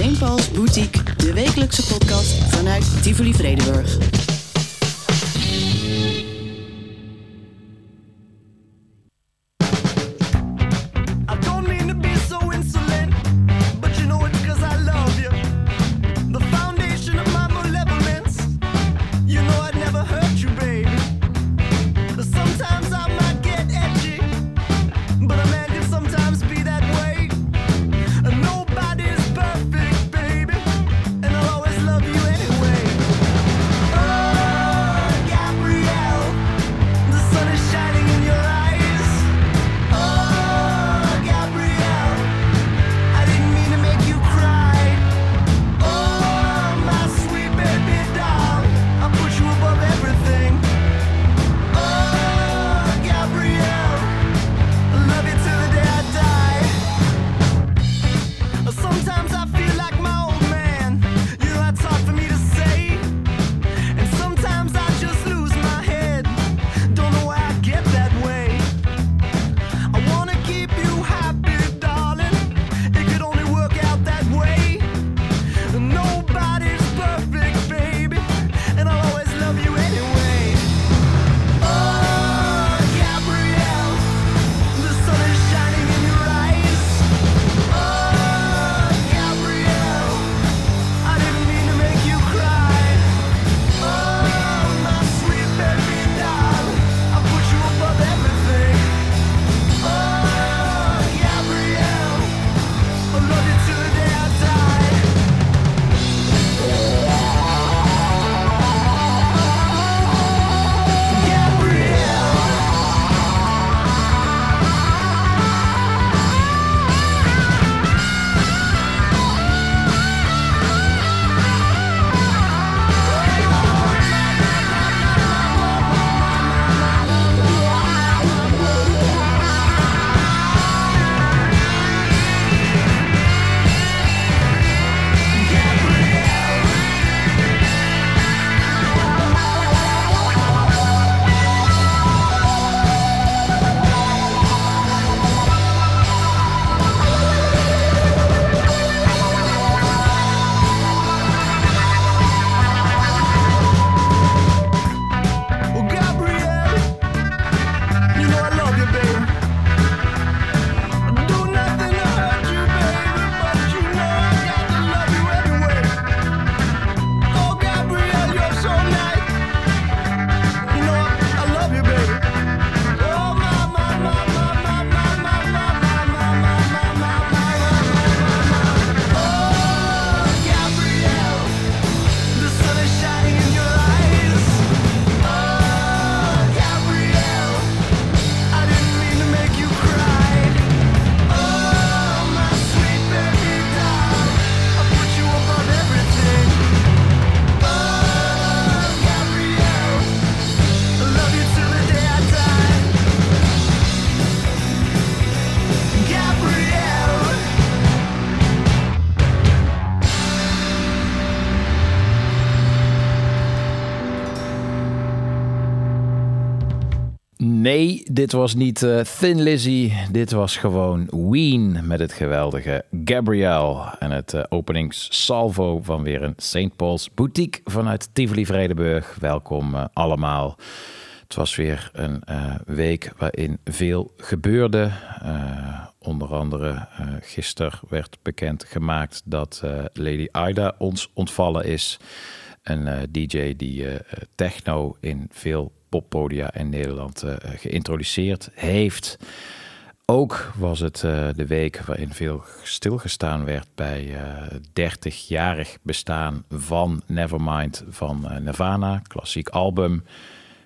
St. Paul's Boutique, de wekelijkse podcast vanuit Tivoli Vredenburg. Dit was niet eh, Thin Lizzy. Dit was gewoon Ween met het geweldige Gabrielle. En het eh, openingssalvo van weer een St. Paul's boutique vanuit Tivoli Vredenburg. Welkom eh, allemaal. Het was weer een week waarin veel gebeurde. Onder andere gisteren werd bekend gemaakt dat Lady Ida ons ontvallen is. Een DJ die techno in veel poppodia in Nederland eh, geïntroduceerd heeft. Ook was het eh, de week waarin veel stilgestaan werd bij eh 30-jarig bestaan van Nevermind van eh, Nirvana, klassiek album.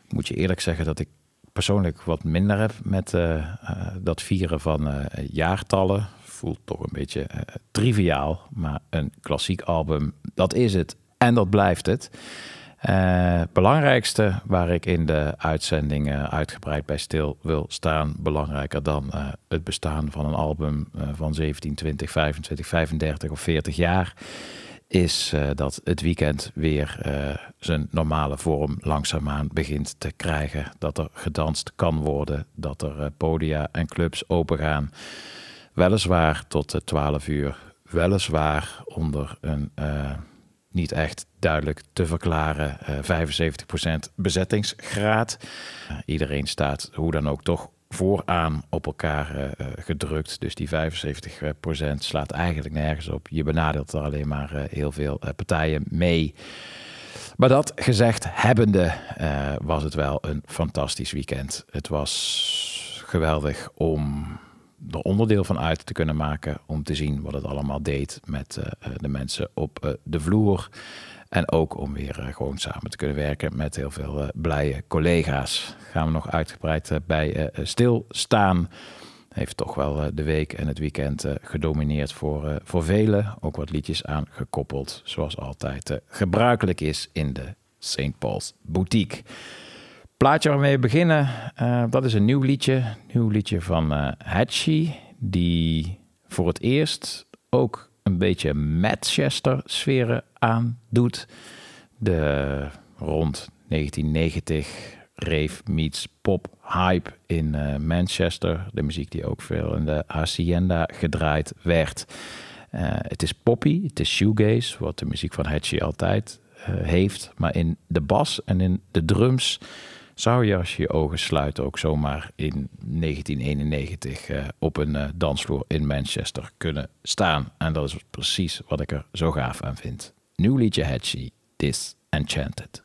Moet je eerlijk zeggen dat ik persoonlijk wat minder heb met eh, eh, dat vieren van eh, jaartallen. Voelt toch een beetje eh, triviaal, maar een klassiek album, dat is het en dat blijft het. Eh, belangrijkste waar ik in de uitzending eh, uitgebreid bij stil wil staan, belangrijker dan eh, het bestaan van een album van 17, 20, 25, 35 of 40 jaar, is dat het weekend weer zijn normale vorm langzaamaan begint te krijgen. Dat er gedanst kan worden, dat er podia en clubs opengaan. Weliswaar tot eh, 12 uur weliswaar onder een niet echt duidelijk te verklaren eh 75% bezettingsgraad. Eh, iedereen staat hoe dan ook toch vooraan op elkaar eh, eh, gedrukt. Dus die 75% slaat eigenlijk nergens op. Je benadeelt er alleen maar eh, heel veel eh, partijen mee. Maar dat gezegd hebbende, eh, was het wel een fantastisch weekend. Het was geweldig om er onderdeel van uit te kunnen maken. Om te zien wat het allemaal deed met eh, eh, de mensen op eh, de vloer. En ook om weer gewoon samen te kunnen werken met heel veel blije collega's. Gaan we nog uitgebreid bij stilstaan. Heeft toch wel de week en het weekend gedomineerd voor, voor velen. Ook wat liedjes aan gekoppeld, zoals altijd gebruikelijk is in de St. Paul's Boutique. Plaatje waarmee we beginnen, eh, dat is een nieuw liedje. Nieuw liedje van Hatchie, die voor het eerst ook een beetje Manchester-sferen aandoet. De rond 1990 rave meets pop hype in eh, Manchester. De muziek die ook veel in de Hacienda gedraaid werd. Het is poppy, het is shoegaze, wat de muziek van Hatchie altijd heeft. Maar in de bas en in de drums zou je als je je ogen sluit ook zomaar in 1991 eh, op een eh, dansvloer in Manchester kunnen staan. En dat is precies wat ik er zo gaaf aan vind. Nieuw liedje Hatchie, Disenchanted.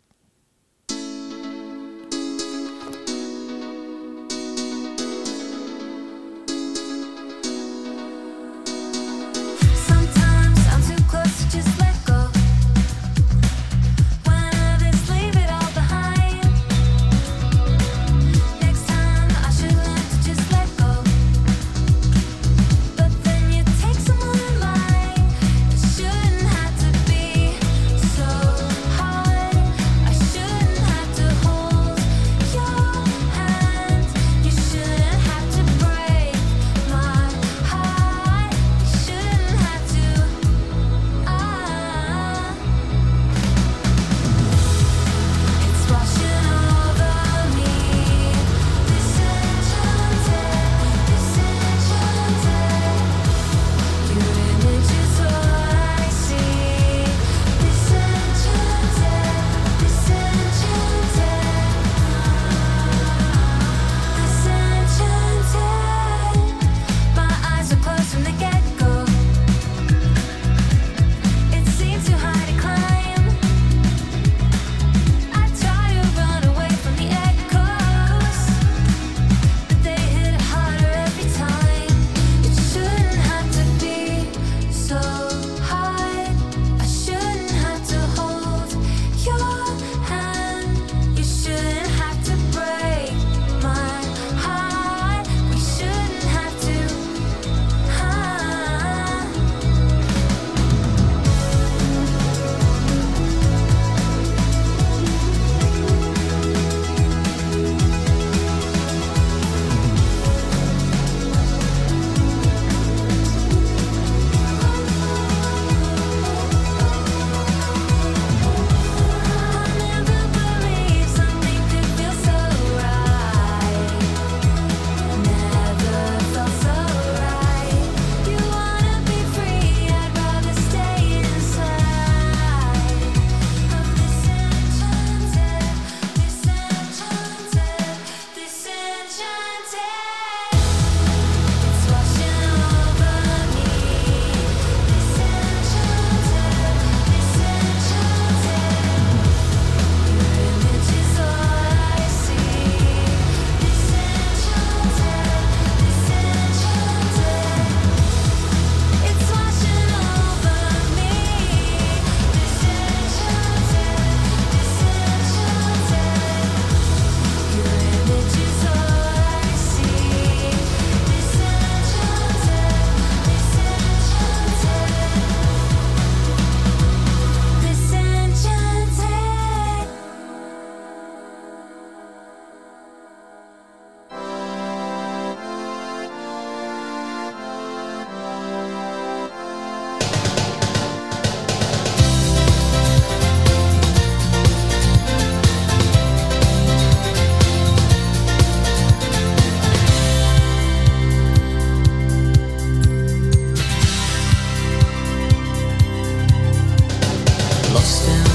Lost in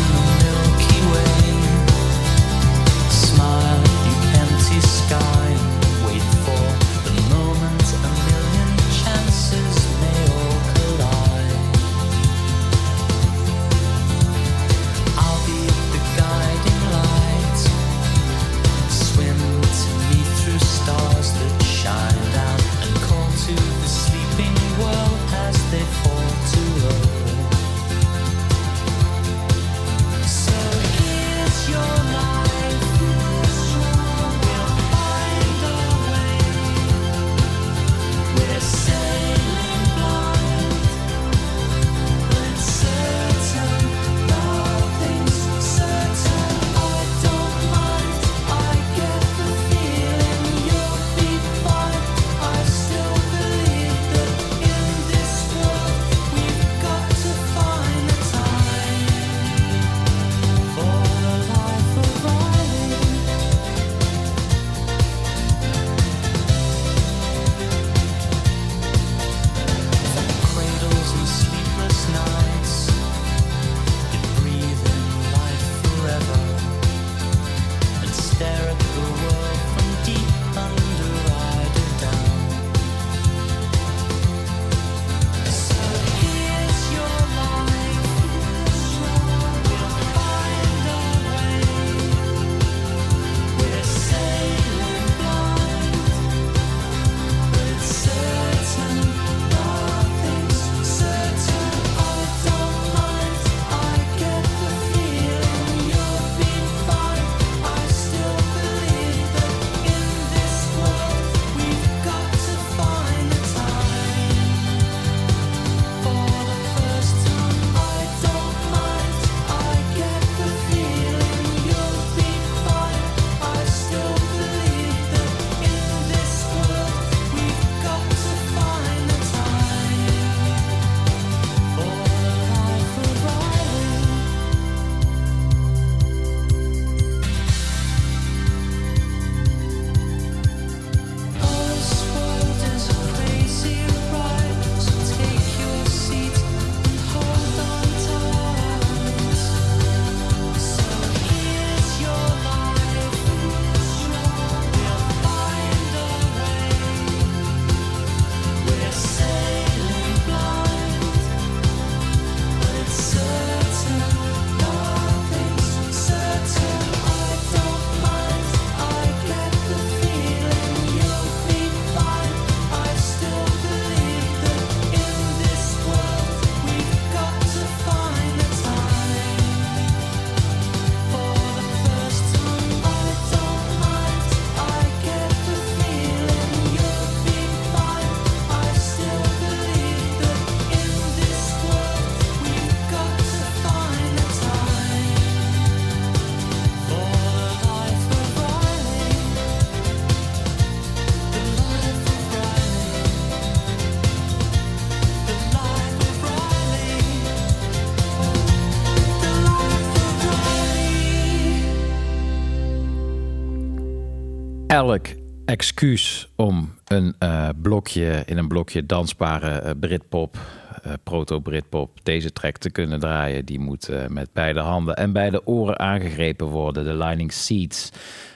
elk excuus om een eh, blokje in een blokje dansbare eh, Britpop, eh, proto-Britpop, deze track te kunnen draaien, die moet met beide handen en beide oren aangegrepen worden. De Lining Seats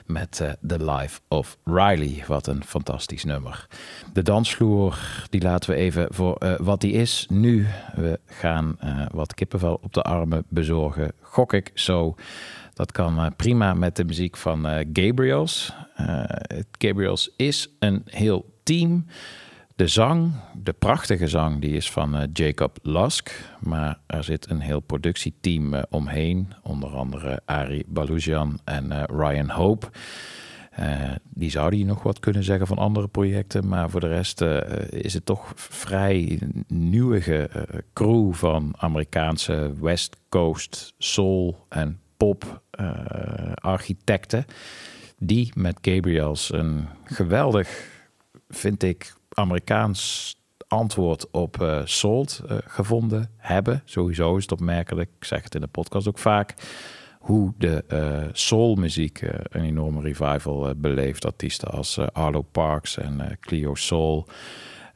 met The Life of Riley. Wat een fantastisch nummer. De dansvloer, die laten we even voor wat die is. Nu, we gaan wat kippenvel op de armen bezorgen. Gok ik zo. Dat kan eh, prima met de muziek van eh, Gabriels. Eh, Gabriels is een heel team. De zang, de prachtige zang, die is van Jacob Lusk. Maar er zit een heel productieteam omheen. Onder andere Ari Balujan en Ryan Hope. Die zouden hier nog wat kunnen zeggen van andere projecten. Maar voor de rest is het toch vrij nieuwige crew van Amerikaanse West Coast soul en pop architecten. Die met Gabriels een geweldig, vind ik, Amerikaans antwoord op eh Salt eh, gevonden hebben. Sowieso is het opmerkelijk, ik zeg het in de podcast ook vaak, hoe de eh soulmuziek eh, een enorme revival eh, beleeft. Artiesten als eh, Arlo Parks en eh, Cleo Soul.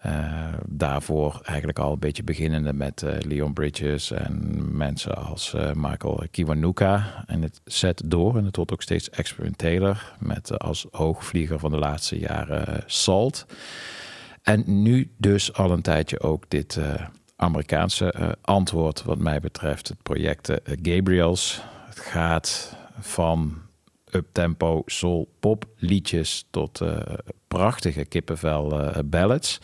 Eh, daarvoor eigenlijk al een beetje beginnende met eh, Leon Bridges en mensen als eh, Michael Kiwanuka. En het zet door en het wordt ook steeds experimenteler met als hoogvlieger van de laatste jaren Salt. En nu dus al een tijdje ook dit Amerikaanse antwoord wat mij betreft. Het project Gabriels. Het gaat van uptempo soul pop liedjes tot eh, prachtige kippenvel eh, ballads.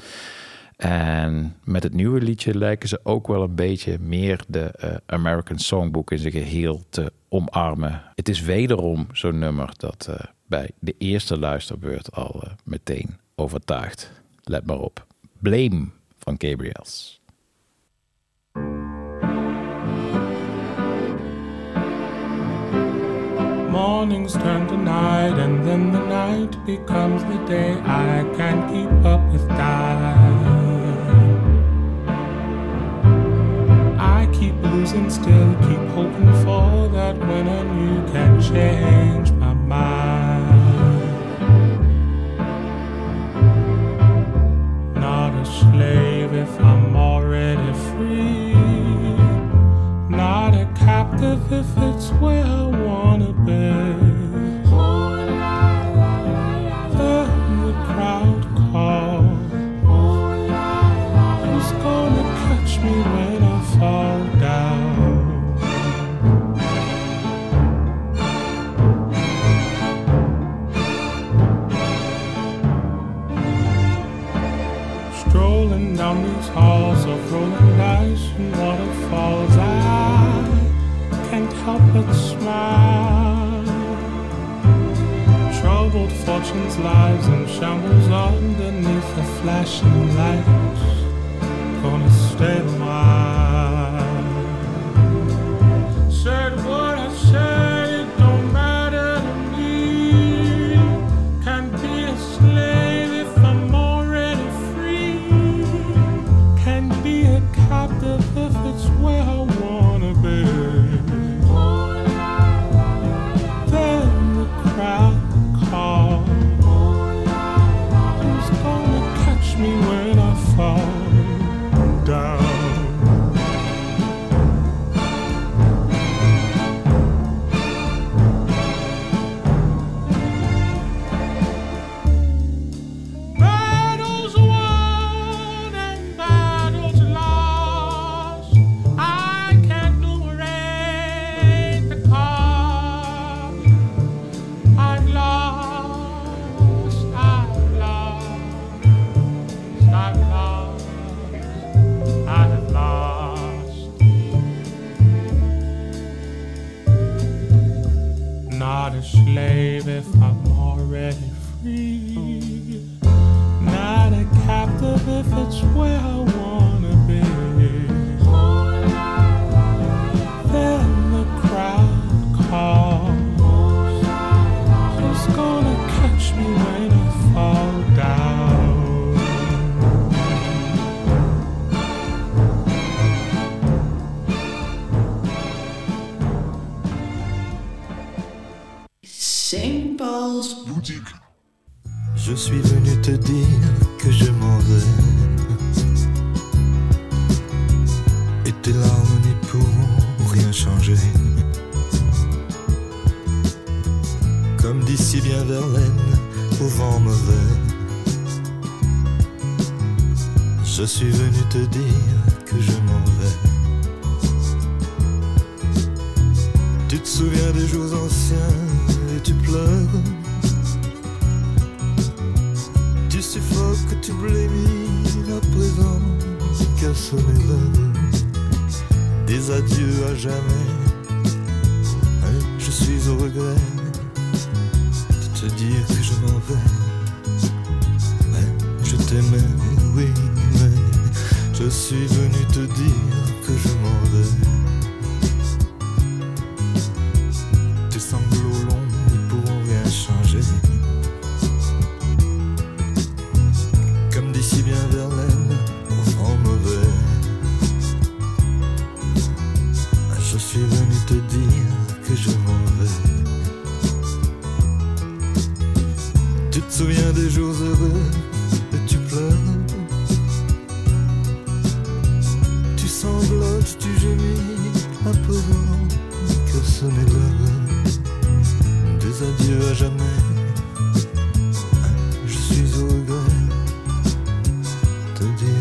En met het nieuwe liedje lijken ze ook wel een beetje meer de eh, American Songbook in zijn geheel te omarmen. Het is wederom zo'n nummer dat bij de eerste luisterbeurt al meteen overtuigt. Let maar op. Blame van Gabriels. Mornings turn to night, and then the night becomes the day. I can't keep up with time. I keep losing still, keep hoping for that when and you can change my mind. Not a slave captive if it's where I wanna be. The crowd. Who's gonna catch me when I fall down? Strolling down these halls of rolling smile. Troubled fortunes, lives, and shambles underneath the flashing lights. Gonna stay a while. De dire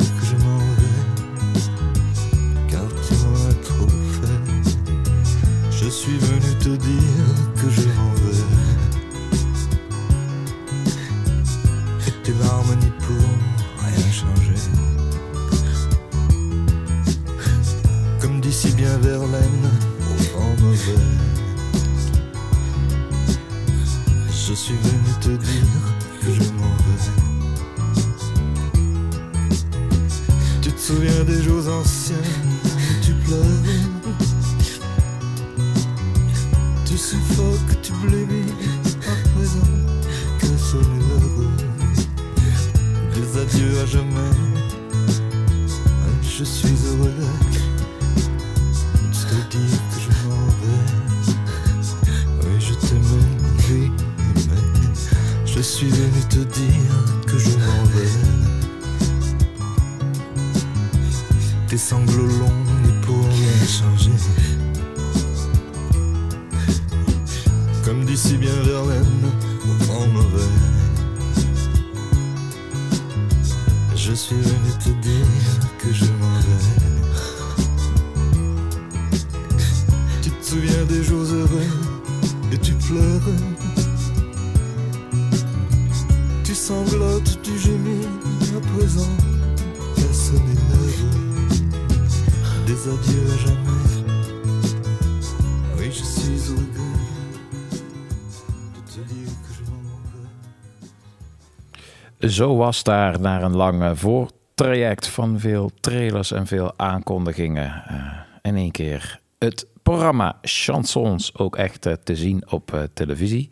Zo was daar na een lang voortraject van veel trailers en veel aankondigingen eh, in één keer het programma Chansons ook echt eh, te zien op eh, televisie.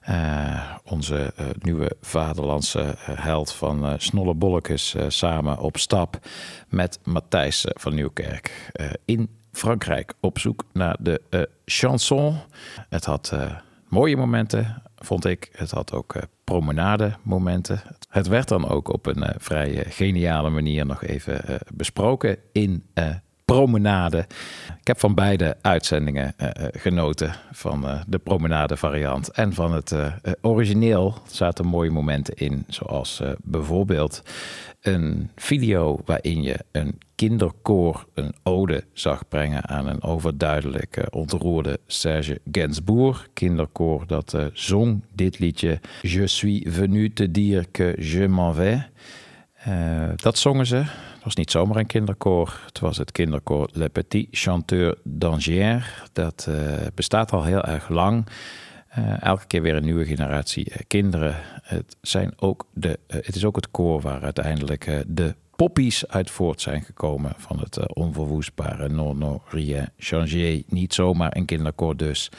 Eh, onze eh, nieuwe vaderlandse eh, held van eh Snolle Bollekes eh, samen op stap met Matthijs eh, van Nieuwkerk eh, in Frankrijk op zoek naar de eh, chanson. Het had eh, mooie momenten, vond ik. Het had ook eh, promenade momenten. Het werd dan ook op een eh, vrij eh, geniale manier nog even eh, besproken in promenade. Ik heb van beide uitzendingen genoten. Van de promenade variant en van het origineel. Er zaten mooie momenten in. Zoals bijvoorbeeld een video waarin je een kinderkoor een ode zag brengen aan een overduidelijk ontroerde Serge Gainsbourg. Kinderkoor dat eh, zong dit liedje Je suis venu te dire que je m'en vais. Eh, dat zongen ze. Het was niet zomaar een kinderkoor. Het was het kinderkoor Le Petit Chanteur d'Angers. Dat eh, bestaat al heel erg lang. Eh, elke keer weer een nieuwe generatie eh, kinderen. Het, zijn ook de, eh, het is ook het koor waar uiteindelijk de poppies uit voort zijn gekomen. Van het onverwoestbare Non Non Rien Changer. Niet zomaar een kinderkoor dus.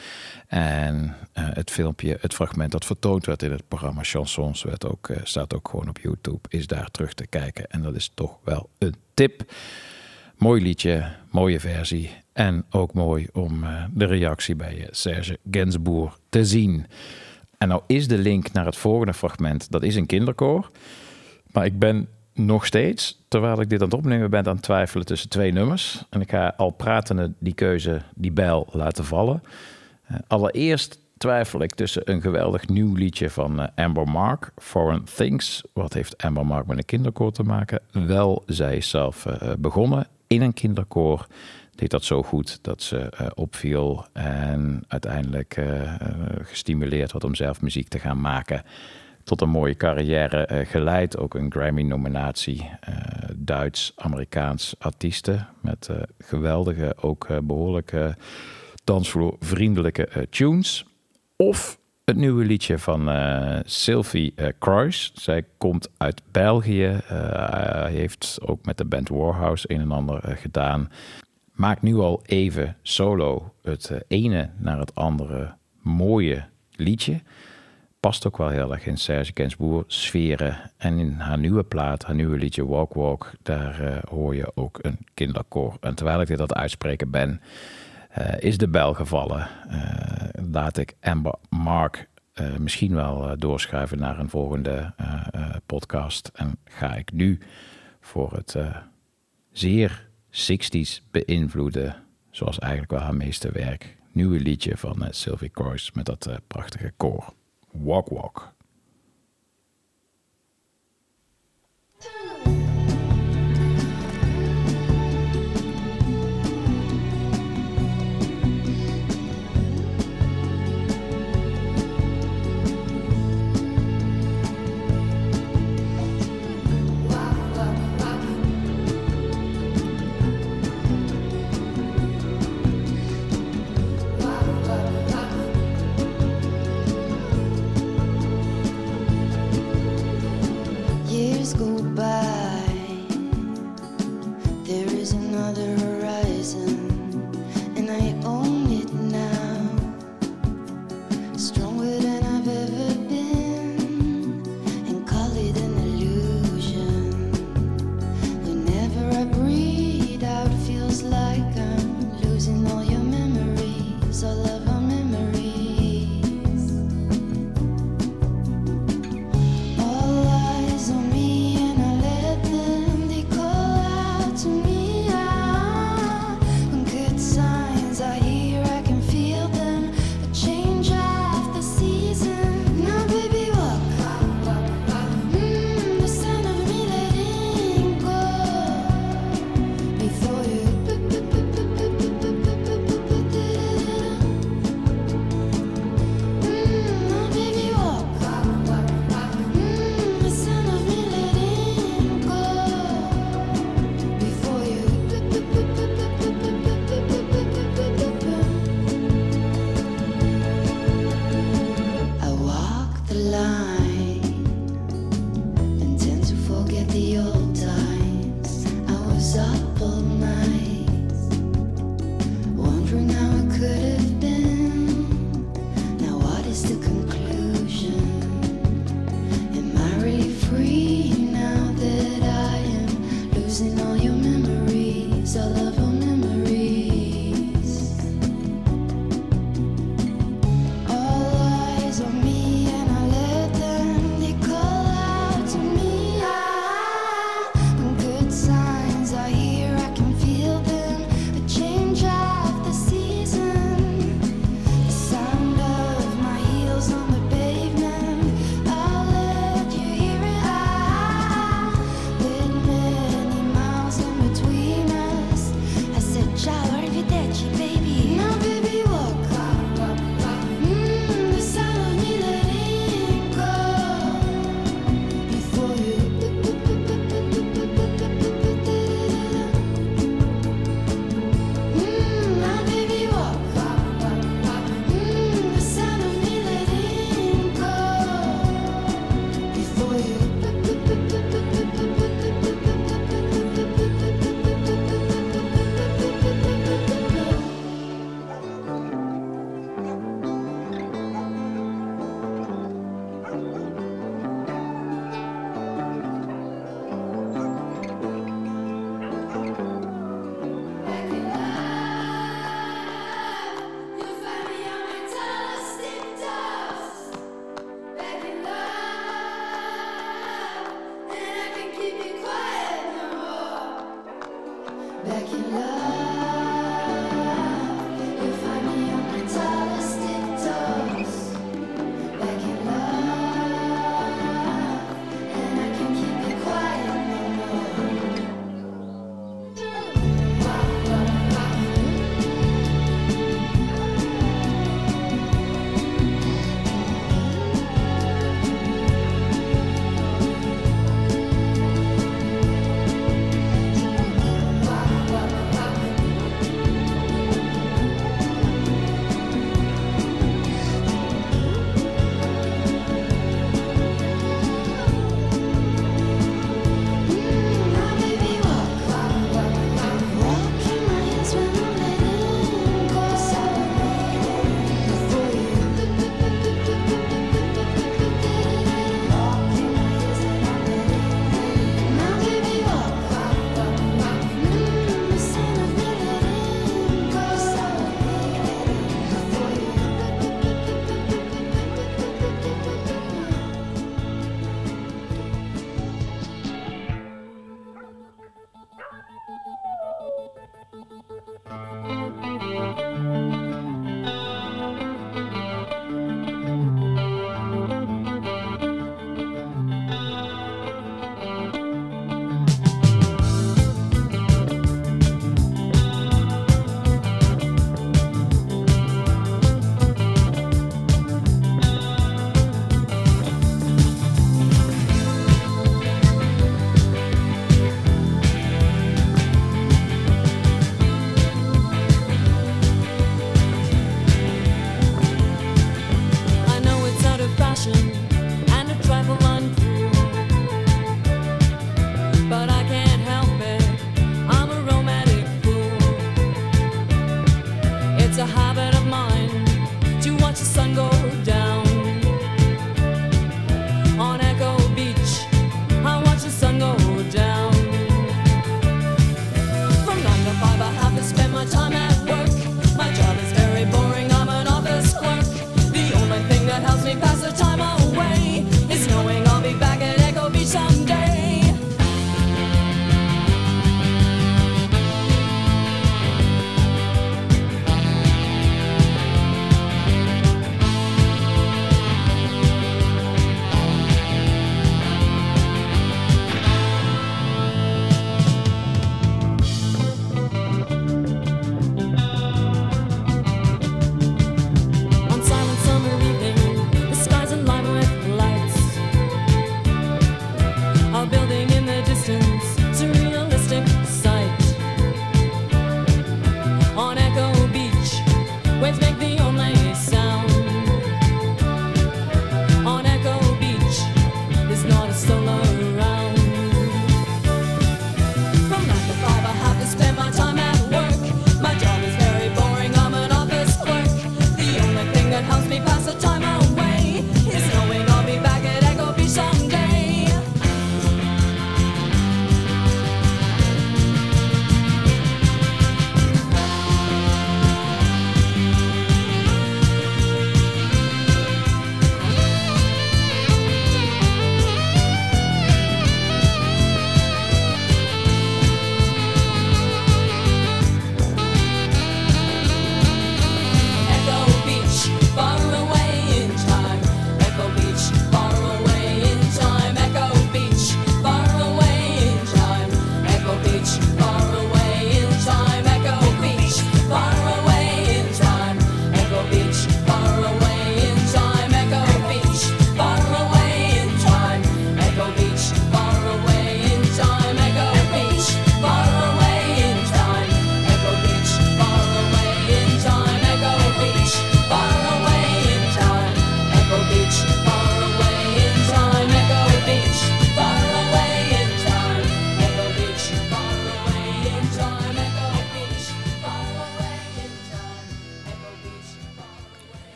En het filmpje, het fragment dat vertoond werd in het programma Chansons... Werd ook, staat ook gewoon op YouTube, is daar terug te kijken. En dat is toch wel een tip. Mooi liedje, mooie versie. En ook mooi om eh, de reactie bij eh, Serge Gainsbourg te zien. En nou is de link naar het volgende fragment, dat is een kinderkoor. Maar ik ben nog steeds, terwijl ik dit aan het opnemen ben, aan het twijfelen tussen twee nummers. En ik ga al pratende die keuze, die bijl laten vallen. Eh, allereerst twijfel ik tussen een geweldig nieuw liedje van Amber Mark, Foreign Things. Wat heeft Amber Mark met een kinderkoor te maken? Wel, zij is zelf begonnen in een kinderkoor. Deed dat zo goed dat ze eh, opviel en uiteindelijk eh, eh, gestimuleerd werd om zelf muziek te gaan maken. Tot een mooie carrière geleid. Ook een Grammy-nominatie. Duits-Amerikaans artiesten. Met geweldige, ook eh, behoorlijke dansvloervriendelijke tunes. Of het nieuwe liedje van Sylvie Kruis. Zij komt uit België. eh, heeft ook met de band Warhouse een en ander gedaan. Maakt nu al even solo het eh, ene naar het andere mooie liedje. Past ook wel heel erg in Serge Gainsbourg sferen. En in haar nieuwe plaat, haar nieuwe liedje Walk Walk, daar eh, hoor je ook een kinderkoor. En terwijl ik dit aan het uitspreken ben, eh, is de bel gevallen. Laat ik Amber Mark misschien wel doorschuiven naar een volgende podcast. En ga ik nu voor het zeer 60s beïnvloede Zoals eigenlijk wel haar meeste werk. Nieuwe liedje van eh, Sylvie Coyce met dat eh, prachtige koor. Walk, walk.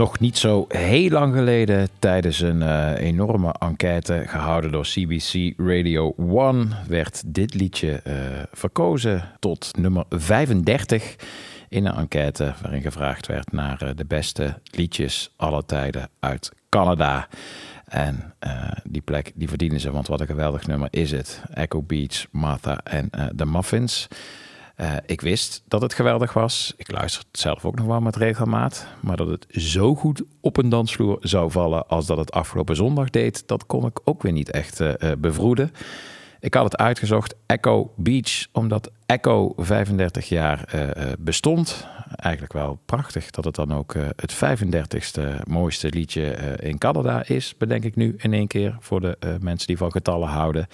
Nog niet zo heel lang geleden, tijdens een eh, enorme enquête gehouden door CBC Radio 1, werd dit liedje eh, verkozen tot nummer 35 in een enquête waarin gevraagd werd naar eh, de beste liedjes aller tijden uit Canada. En die plek die verdienen ze, want wat een geweldig nummer is het. Echo Beach, Martha en The Muffins. Eh, ik wist dat het geweldig was. Ik luister het zelf ook nog wel met regelmaat. Maar dat het zo goed op een dansvloer zou vallen als dat het afgelopen zondag deed, dat kon ik ook weer niet echt eh, bevroeden. Ik had het uitgezocht, Echo Beach, omdat Echo 35 jaar bestond. Eigenlijk wel prachtig dat het dan ook het 35ste mooiste liedje in Canada is, bedenk ik nu in één keer voor de mensen die van getallen houden.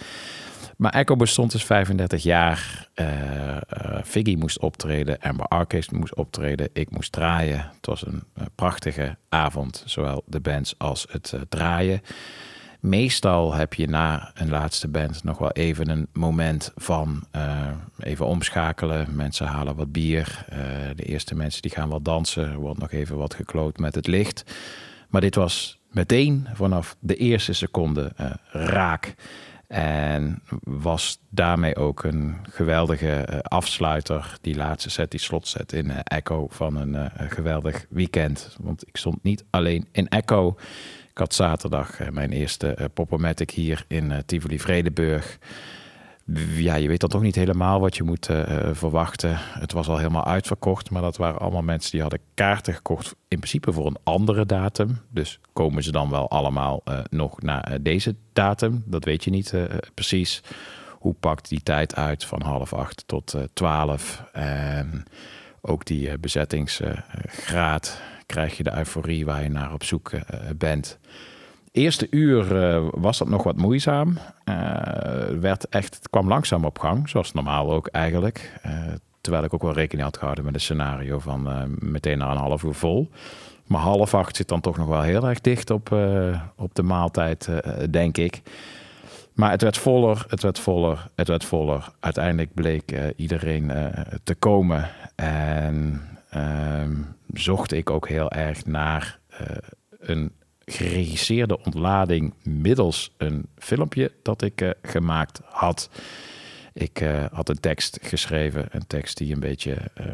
Maar Echo bestond dus 35 jaar. Eh, Figgy moest optreden, Amber Arcade moest optreden, ik moest draaien. Het was een eh, prachtige avond, zowel de bands als het draaien. Meestal heb je na een laatste band nog wel even een moment van even omschakelen. Mensen halen wat bier. De eerste mensen die gaan wat dansen. Er wordt nog even wat gekloot met het licht. Maar dit was meteen vanaf de eerste seconde raak. En was daarmee ook een geweldige eh, afsluiter. Die laatste set, die slotset in eh, Echo van een eh, geweldig weekend. Want ik stond niet alleen in Echo. Ik had zaterdag mijn eerste Poppermatic hier in Tivoli Vredenburg. Ja, je weet dan toch niet helemaal wat je moet eh, eh, verwachten. Het was al helemaal uitverkocht, maar dat waren allemaal mensen die hadden kaarten gekocht. In principe voor een andere datum. Dus komen ze dan wel allemaal eh, nog naar deze datum? Dat weet je niet precies. Hoe pakt die tijd uit van half acht tot twaalf? En ook die bezettingsgraad. Krijg je de euforie waar je naar op zoek bent. Eerste uur eh, was dat nog wat moeizaam. Eh, werd echt, het kwam langzaam op gang, zoals normaal ook eigenlijk. Eh, terwijl ik ook wel rekening had gehouden met een scenario van meteen na een half uur vol. Maar half acht zit dan toch nog wel heel erg dicht op, op de maaltijd, denk ik. Maar het werd voller, het werd voller, het werd voller. Uiteindelijk bleek iedereen te komen. En ehm, zocht ik ook heel erg naar een geregisseerde ontlading middels een filmpje dat ik eh, gemaakt had. Ik eh, had een tekst geschreven, een tekst die een beetje, eh,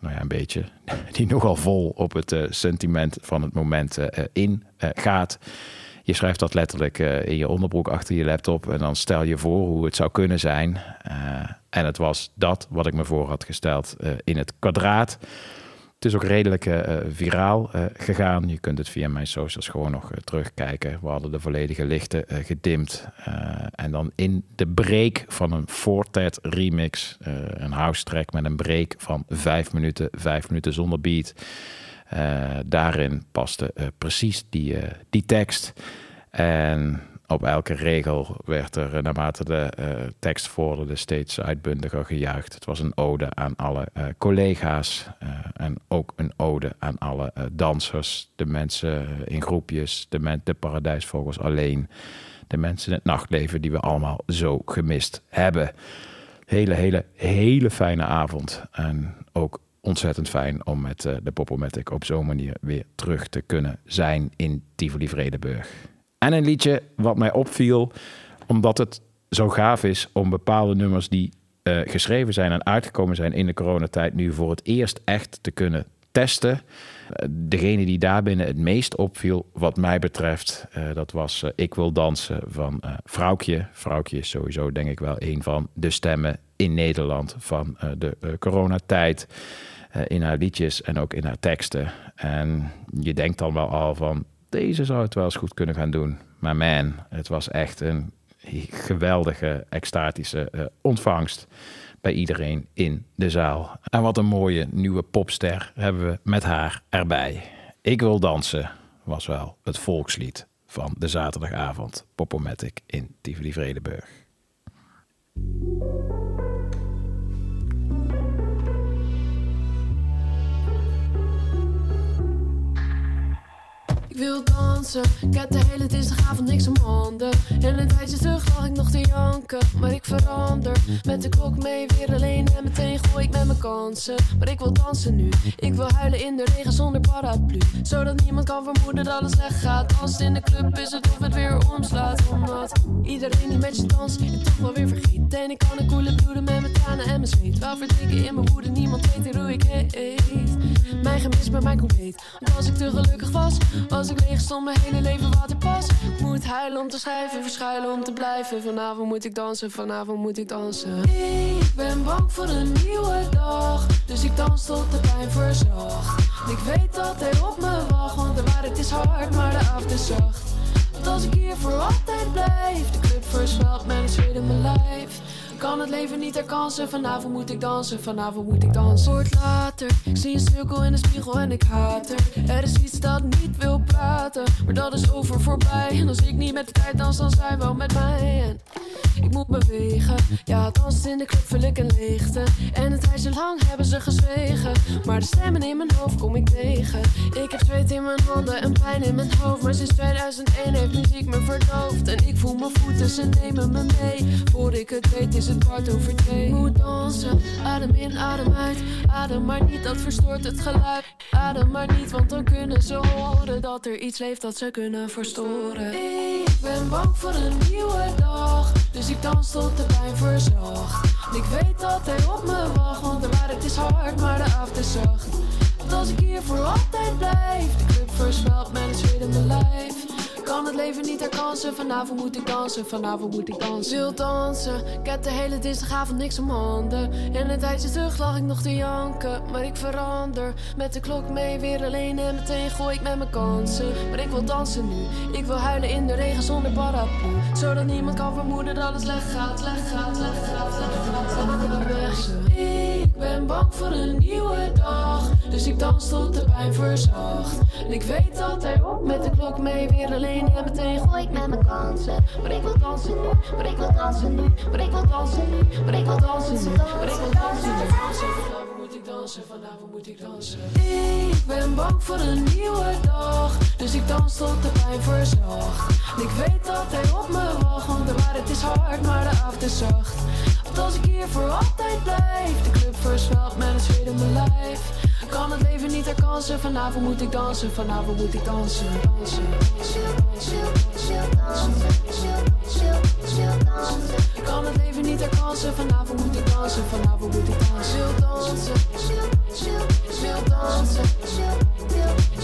nou ja, een beetje, die nogal vol op het sentiment van het moment eh, in eh, gaat. Je schrijft dat letterlijk in je onderbroek achter je laptop en dan stel je voor hoe het zou kunnen zijn. En het was dat wat ik me voor had gesteld in het kwadraat. Het is ook redelijk eh, eh, viraal eh, gegaan. Je kunt het via mijn socials gewoon nog terugkijken. We hadden de volledige lichten gedimd. En dan in de break van een Fortet remix. een house track met een break van vijf minuten. Vijf minuten zonder beat. Daarin paste precies die, die tekst. En op elke regel werd er eh, naarmate de eh, tekst vorderde steeds uitbundiger gejuicht. Het was een ode aan alle eh, collega's en ook een ode aan alle dansers, de mensen in groepjes, de, men, de paradijsvogels alleen, de mensen in het nachtleven die we allemaal zo gemist hebben. Hele, hele, hele fijne avond en ook ontzettend fijn om met de Popomatic op zo'n manier weer terug te kunnen zijn in Tivoli Vredenburg. En een liedje wat mij opviel, omdat het zo gaaf is om bepaalde nummers die eh, geschreven zijn en uitgekomen zijn in de coronatijd nu voor het eerst echt te kunnen testen. Eh, degene die daarbinnen het meest opviel, wat mij betreft, eh, dat was Ik wil dansen van Vrouwtje. Vrouwtje is sowieso denk ik wel een van de stemmen in Nederland van de coronatijd. In haar liedjes en ook in haar teksten. En je denkt dan wel al van, deze zou het wel eens goed kunnen gaan doen. Maar man, het was echt een geweldige, extatische eh, ontvangst bij iedereen in de zaal. En wat een mooie nieuwe popster hebben we met haar erbij. Ik wil dansen was wel het volkslied van de zaterdagavond Popomatic in Tivoli Vredenburg. Ik wil dansen, ik heb de hele dinsdagavond niks om handen. En een tijdje terug lag ik nog te janken, maar ik verander. Met de klok mee weer alleen en meteen gooi ik met mijn kansen. Maar ik wil dansen nu, ik wil huilen in de regen zonder paraplu. Zodat niemand kan vermoeden dat het slecht gaat. Als in de club is het of het weer omslaat. Omdat iedereen die met je danst, het toch wel weer vergeet. En ik kan een koele bloeden met mijn tranen en mijn zweet. Wel verdrinken in mijn woede, niemand weet hoe ik heet. Mijn gemis bij mij compleet. Want als ik te gelukkig was, als ik leeg stond, mijn hele leven waterpas. Ik moet huilen om te schrijven, verschuilen om te blijven. Vanavond moet ik dansen, vanavond moet ik dansen. Ik ben bang voor een nieuwe dag, dus ik dans tot de pijn verzacht. Ik weet dat hij op me wacht, want de waarheid is hard, maar de avond is zacht. Want als ik hier voor altijd blijf, de club verswelt een zweet in mijn lijf. Kan het leven niet herkansen, vanavond moet ik dansen, vanavond moet ik dansen. Wordt later, ik zie een cirkel in de spiegel en ik haat er. Er is iets dat niet wil praten, maar dat is over voorbij. En als ik niet met de tijd dans, dan zij wel met mij. En ik moet bewegen, ja, dansen in de club vul ik een leegte. En een tijdje lang hebben ze gezwegen, maar de stemmen in mijn hoofd kom ik tegen. Ik heb zweet in mijn handen en pijn in mijn hoofd, maar sinds 2001 heeft muziek me verdoofd. En ik voel mijn voeten, ze nemen me mee. Voor ik het weet is het kwart over twee. Moet dansen, adem in, adem uit. Adem maar niet, dat verstoort het geluid. Adem maar niet, want dan kunnen ze horen dat er iets leeft dat ze kunnen verstoren. Ik ben bang voor een nieuwe dag, dus ik dans tot de pijn verzacht. Ik weet dat hij op me wacht, want de waarheid is hard, maar de avond is zacht. Want als ik hier voor altijd blijf, de club versmelt mijn lijf. Kan het leven niet herkansen, vanavond moet ik dansen, vanavond moet ik dansen. Wil dansen, ik heb de hele dinsdagavond niks om handen. En een tijdje terug lag ik nog te janken, maar ik verander. Met de klok mee weer alleen en meteen gooi ik met mijn kansen. Maar ik wil dansen nu, ik wil huilen in de regen zonder paraplu. Zodat niemand kan vermoeden dat het slecht gaat, slecht gaat, slecht gaat. slecht gaat. Ik ben bang voor een nieuwe dag, dus ik dans tot de pijn verzacht. En ik weet dat hij op met de klok mee weer alleen en meteen gooi ik met mijn kansen. Maar ik wil dansen nu, maar ik wil dansen nu, maar ik wil dansen nu, maar ik wil dansen nu, maar ik wil dansen. Vanavond moet ik dansen, vanavond moet ik dansen. Ik ben bang voor een nieuwe dag, dus ik dans tot de pijn verzacht. Ik weet dat hij op me wacht, want de waarheid is hard, maar de avond is zacht. Want als ik hier voor altijd blijf, de club verswelt met een zweet in mijn lijf. Kan het leven niet herkansen, vanavond moet ik dansen, vanavond moet ik dansen, dansen. Kan het leven niet herkansen, vanavond moet ik dansen, vanavond moet ik dansen. Wil dansen, wil dansen,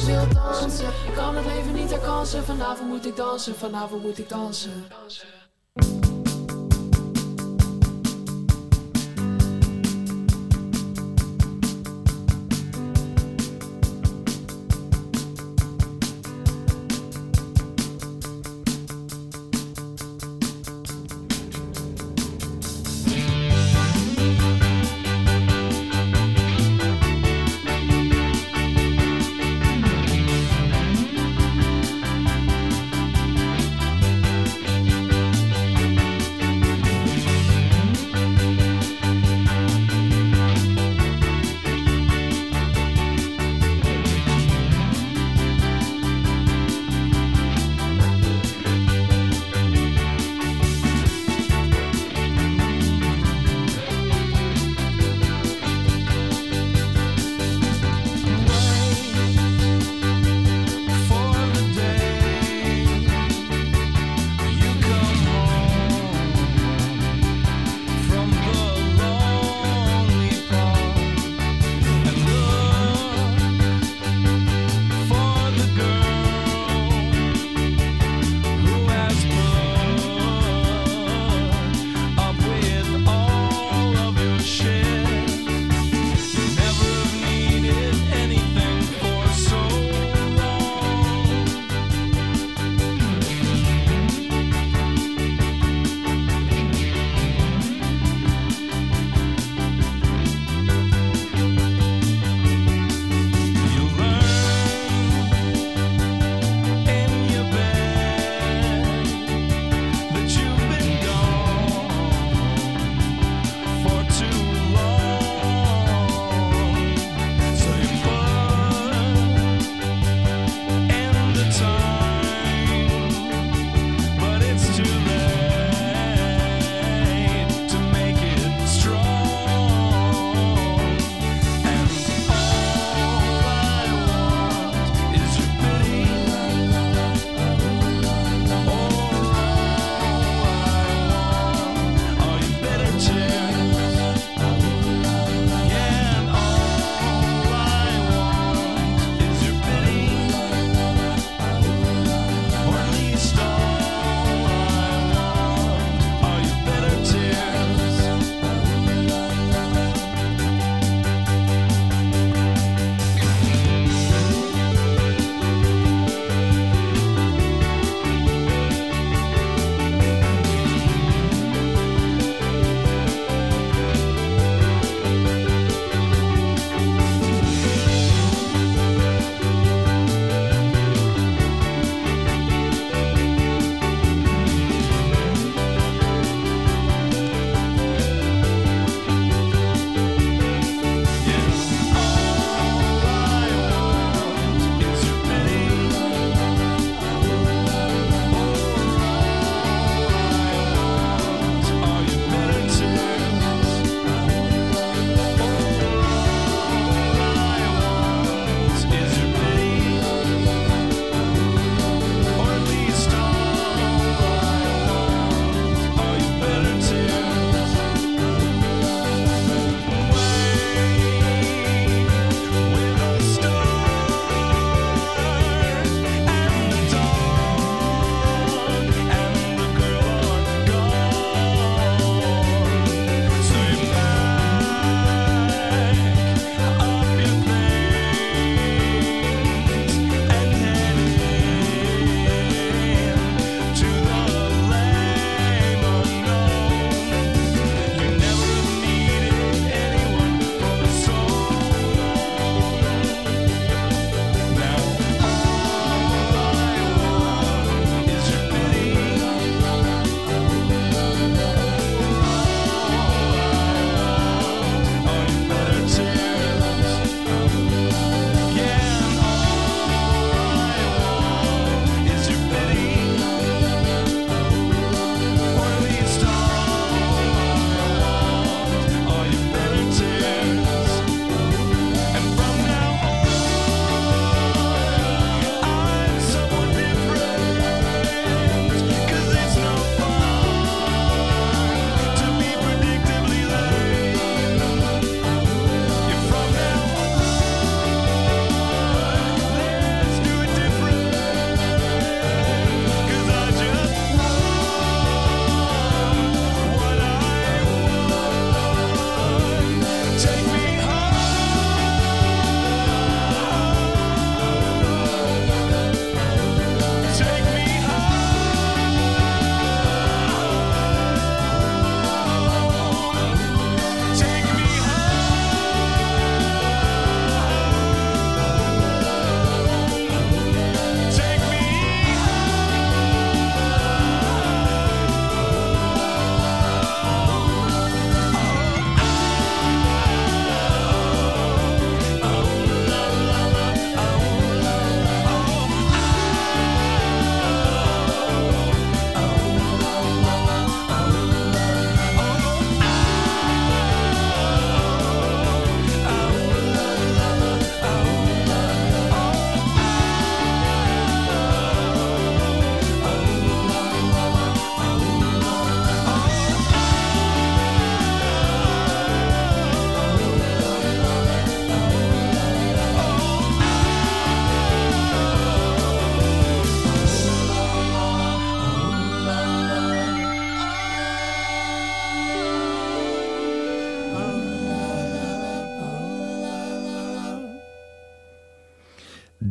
wil dansen. Kan het leven niet herkansen, vanavond moet ik dansen, vanavond moet ik dansen. Thank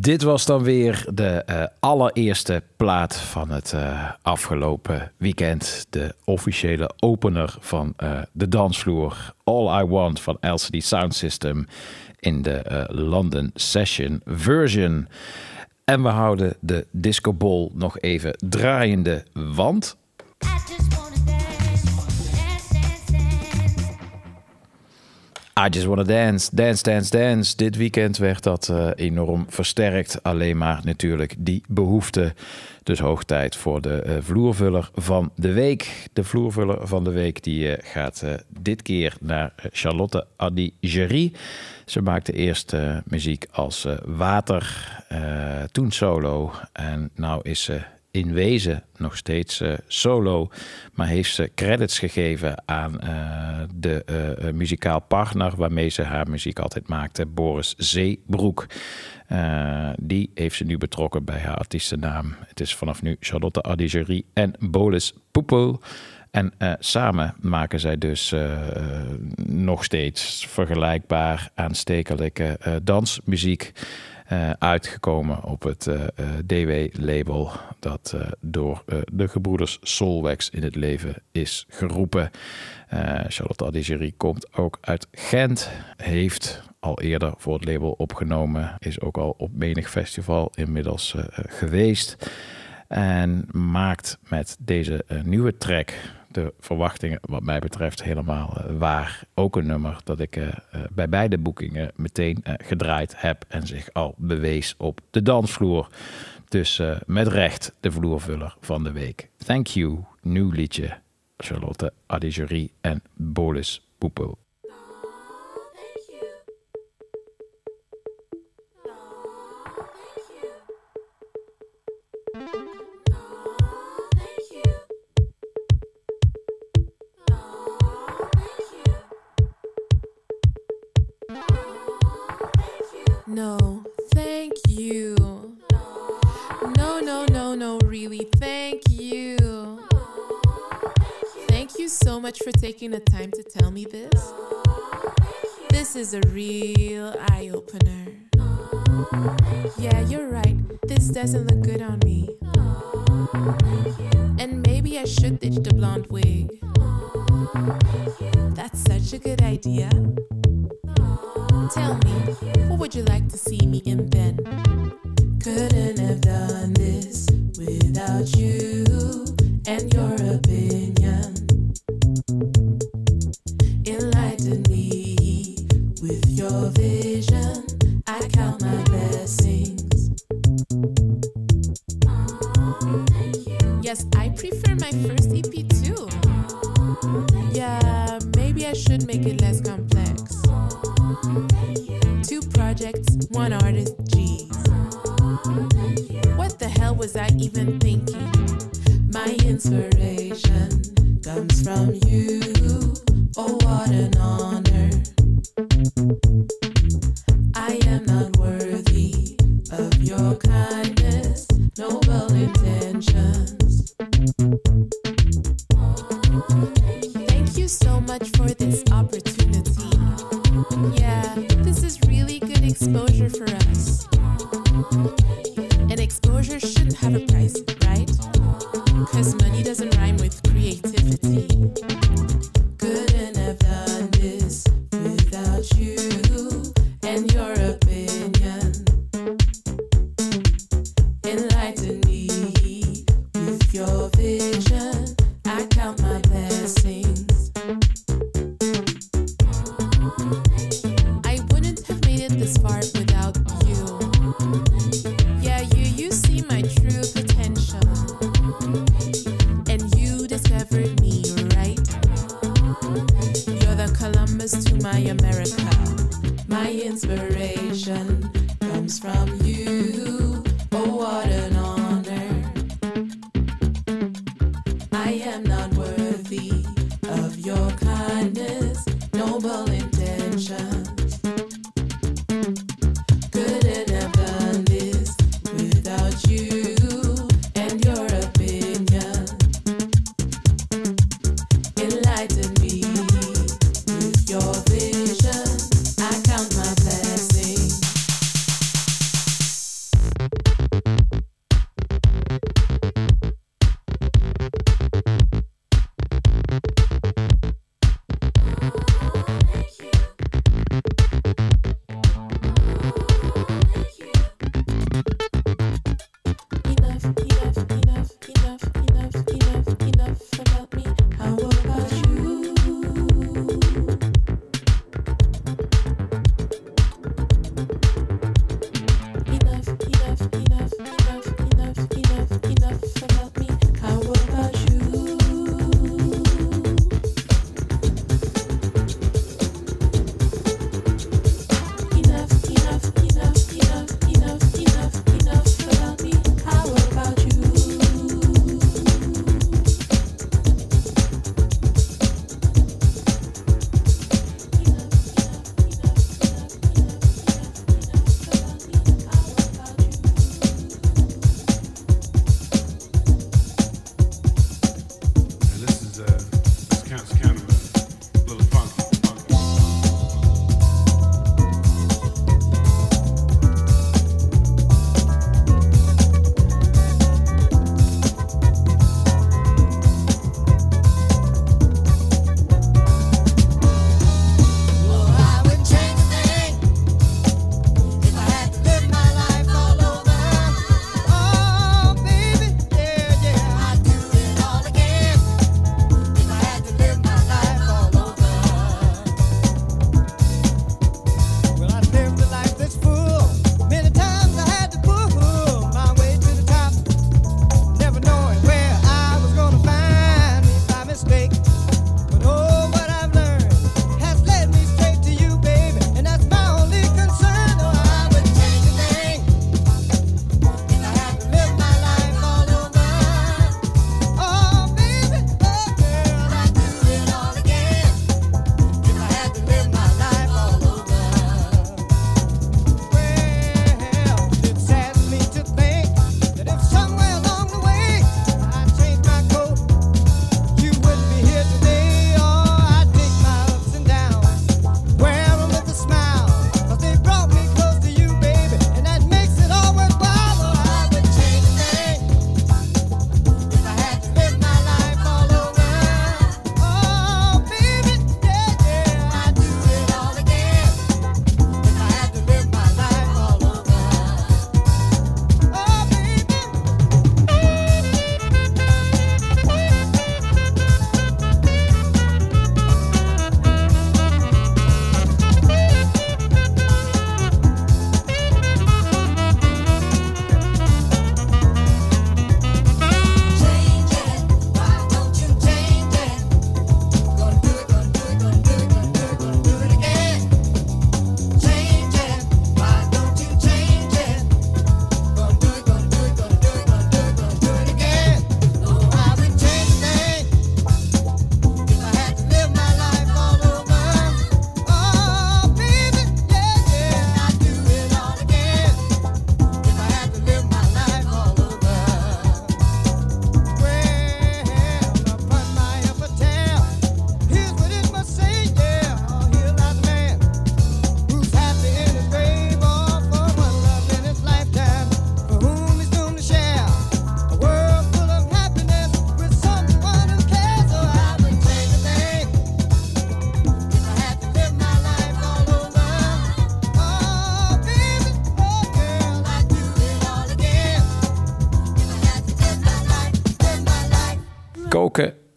Dit was dan weer de eh, allereerste plaat van het eh, afgelopen weekend. De officiële opener van eh, de dansvloer. All I Want van LCD Sound System in de London Session version. En we houden de Disco Ball nog even draaiende, want I Just Wanna Dance, Dance, Dance, Dance. Dit weekend werd dat eh, enorm versterkt. Alleen maar natuurlijk die behoefte. Dus hoog tijd voor de eh, vloervuller van de week. De vloervuller van de week die eh, gaat dit keer naar Charlotte Adigéry. Ze maakte eerst muziek als water, toen solo. En nou is ze in wezen nog steeds eh, solo, maar heeft ze credits gegeven aan eh, de eh, muzikaal partner waarmee ze haar muziek altijd maakte, Boris Zeebroek. Die heeft ze nu betrokken bij haar artiestennaam. Het is vanaf nu Charlotte Adigéry en Bolis Poepel. En samen maken zij dus nog steeds vergelijkbaar aanstekelijke dansmuziek. Eh, uitgekomen op het eh, eh, DW-label dat door de gebroeders Solwex in het leven is geroepen. Charlotte Adigéry komt ook uit Gent, heeft al eerder voor het label opgenomen, is ook al op menig festival inmiddels geweest. En maakt met deze nieuwe track de verwachtingen, wat mij betreft, helemaal eh, waar. Ook een nummer dat ik eh, eh, bij beide boekingen meteen gedraaid heb en zich al bewees op de dansvloer. Dus met recht de vloervuller van de week. Thank you, nieuw liedje. Charlotte Adigéry en Bolis Poepel. No, thank you. No, no, no, no, really, thank you. Thank you so much for taking the time to tell me this. This is a real eye opener. Yeah, you're right. This doesn't look good on me. And maybe I should ditch the blonde wig. That's such a good idea. Tell me, what would you like to see me in then? Couldn't have done this without you and your opinion. Enlighten me with your vision. I count my blessings. Yes, I prefer my first EP too. Yeah, maybe I should make it less one artist, geez. What the hell was I even thinking? My inspiration comes from you. Oh, what an honor.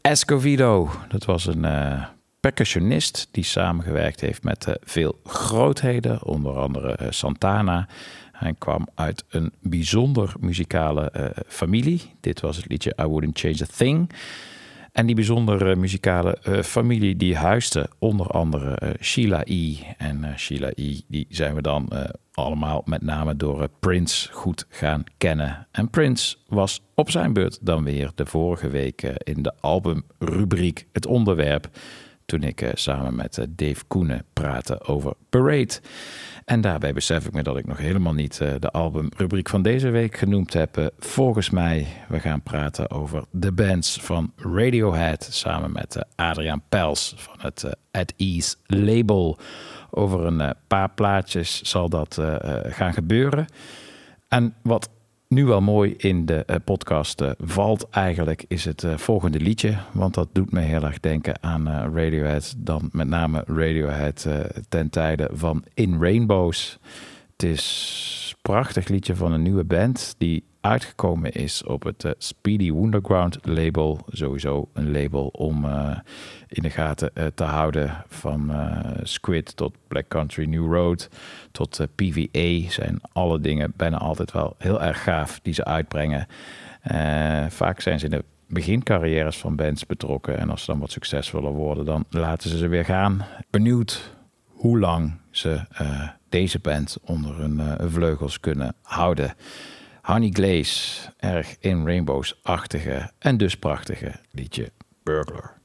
Escovido. Dat was een eh, percussionist die samengewerkt heeft met eh, veel grootheden, onder andere eh, Santana. Hij kwam uit een bijzonder muzikale familie. Dit was het liedje I Wouldn't Change a Thing. En die bijzondere muzikale familie die huisde onder andere Sheila E. En Sheila E. die zijn we dan allemaal met name door Prince goed gaan kennen. En Prince was op zijn beurt dan weer de vorige week in de albumrubriek het onderwerp. Toen ik eh, samen met eh, Dave Koenen praatte over Parade. En daarbij besef ik me dat ik nog helemaal niet eh, de albumrubriek van deze week genoemd heb. Volgens mij, we gaan praten over de bands van Radiohead samen met Adriaan Pels van het At Ease label. Over een eh, paar plaatjes zal dat eh, eh, gaan gebeuren. En wat nu wel mooi in de podcast valt eigenlijk is het volgende liedje. Want dat doet me heel erg denken aan Radiohead. Dan met name Radiohead ten tijde van In Rainbows. Het is een prachtig liedje van een nieuwe band die uitgekomen is op het eh, Speedy Wonderground label. Sowieso een label om eh, in de gaten eh, te houden. Van Squid tot Black Country New Road tot PVA zijn alle dingen bijna altijd wel heel erg gaaf die ze uitbrengen. Vaak zijn ze in de begincarrières van bands betrokken. En als ze dan wat succesvoller worden, dan laten ze ze weer gaan. Benieuwd hoe lang ze deze band onder hun vleugels kunnen houden. Honey Glaze, erg in Rainbows-achtige en dus prachtige liedje Burglar.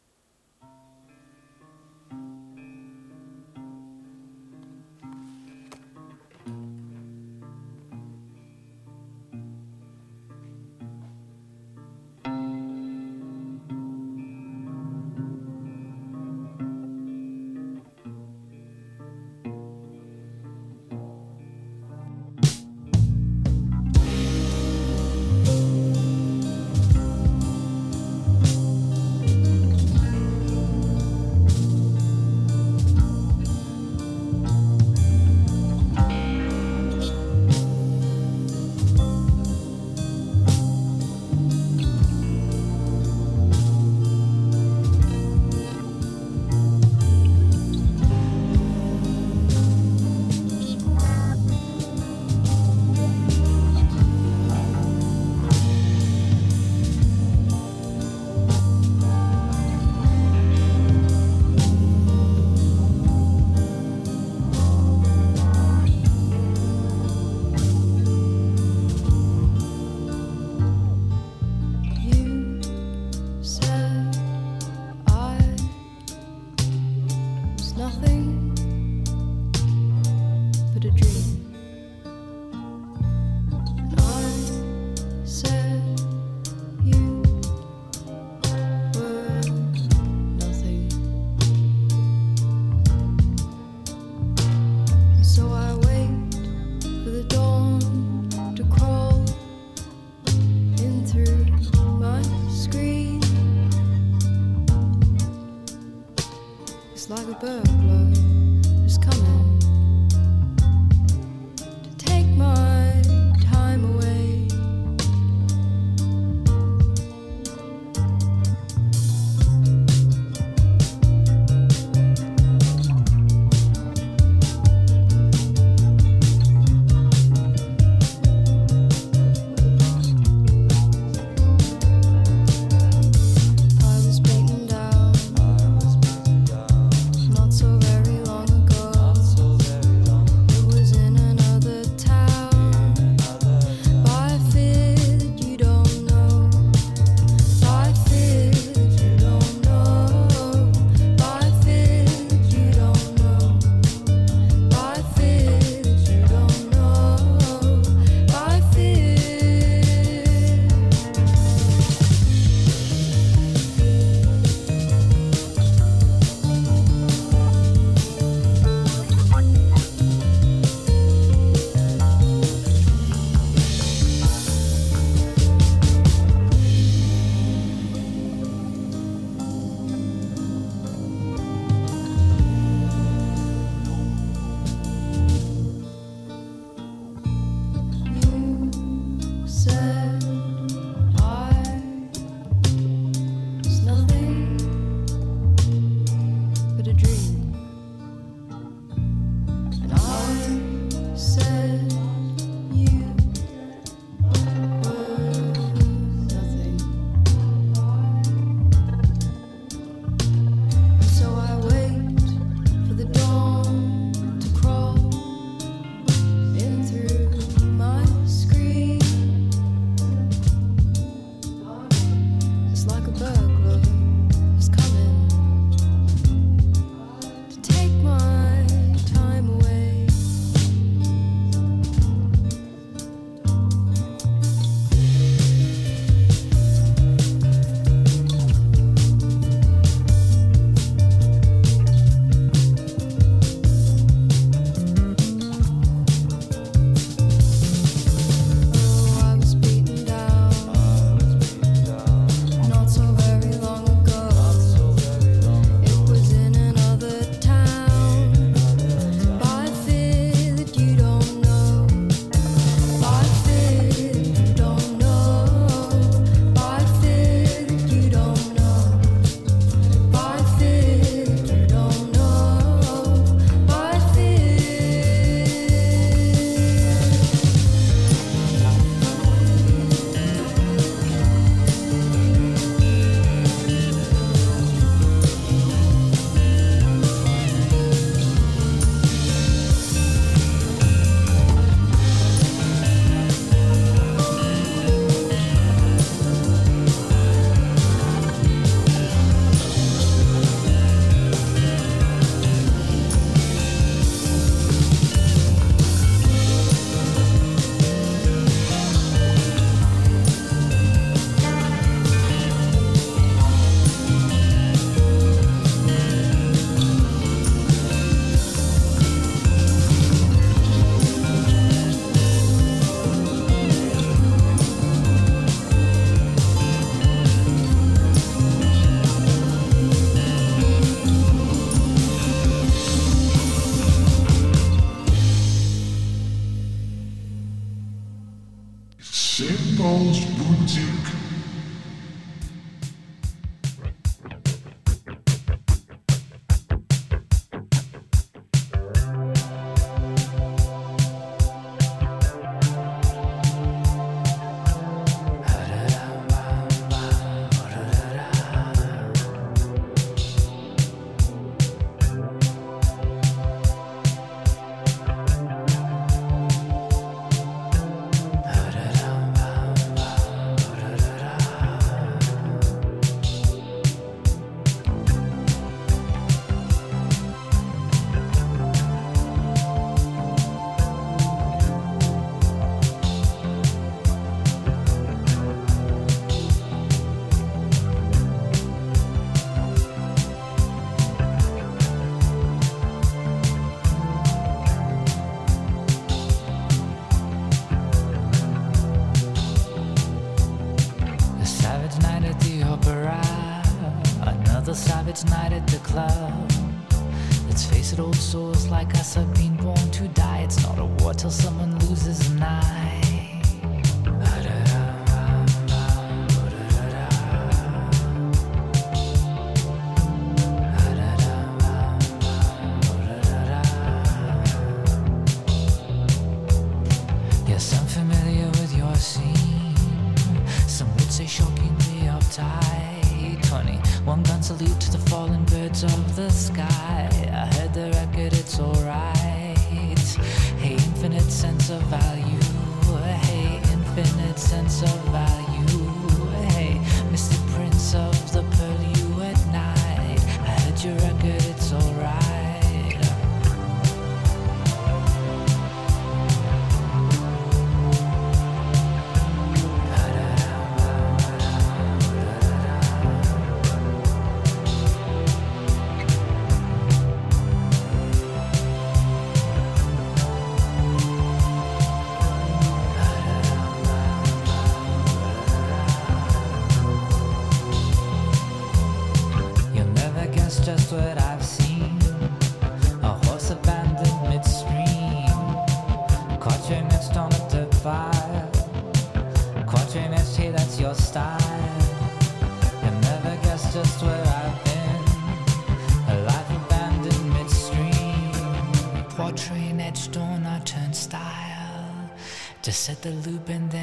The loop and then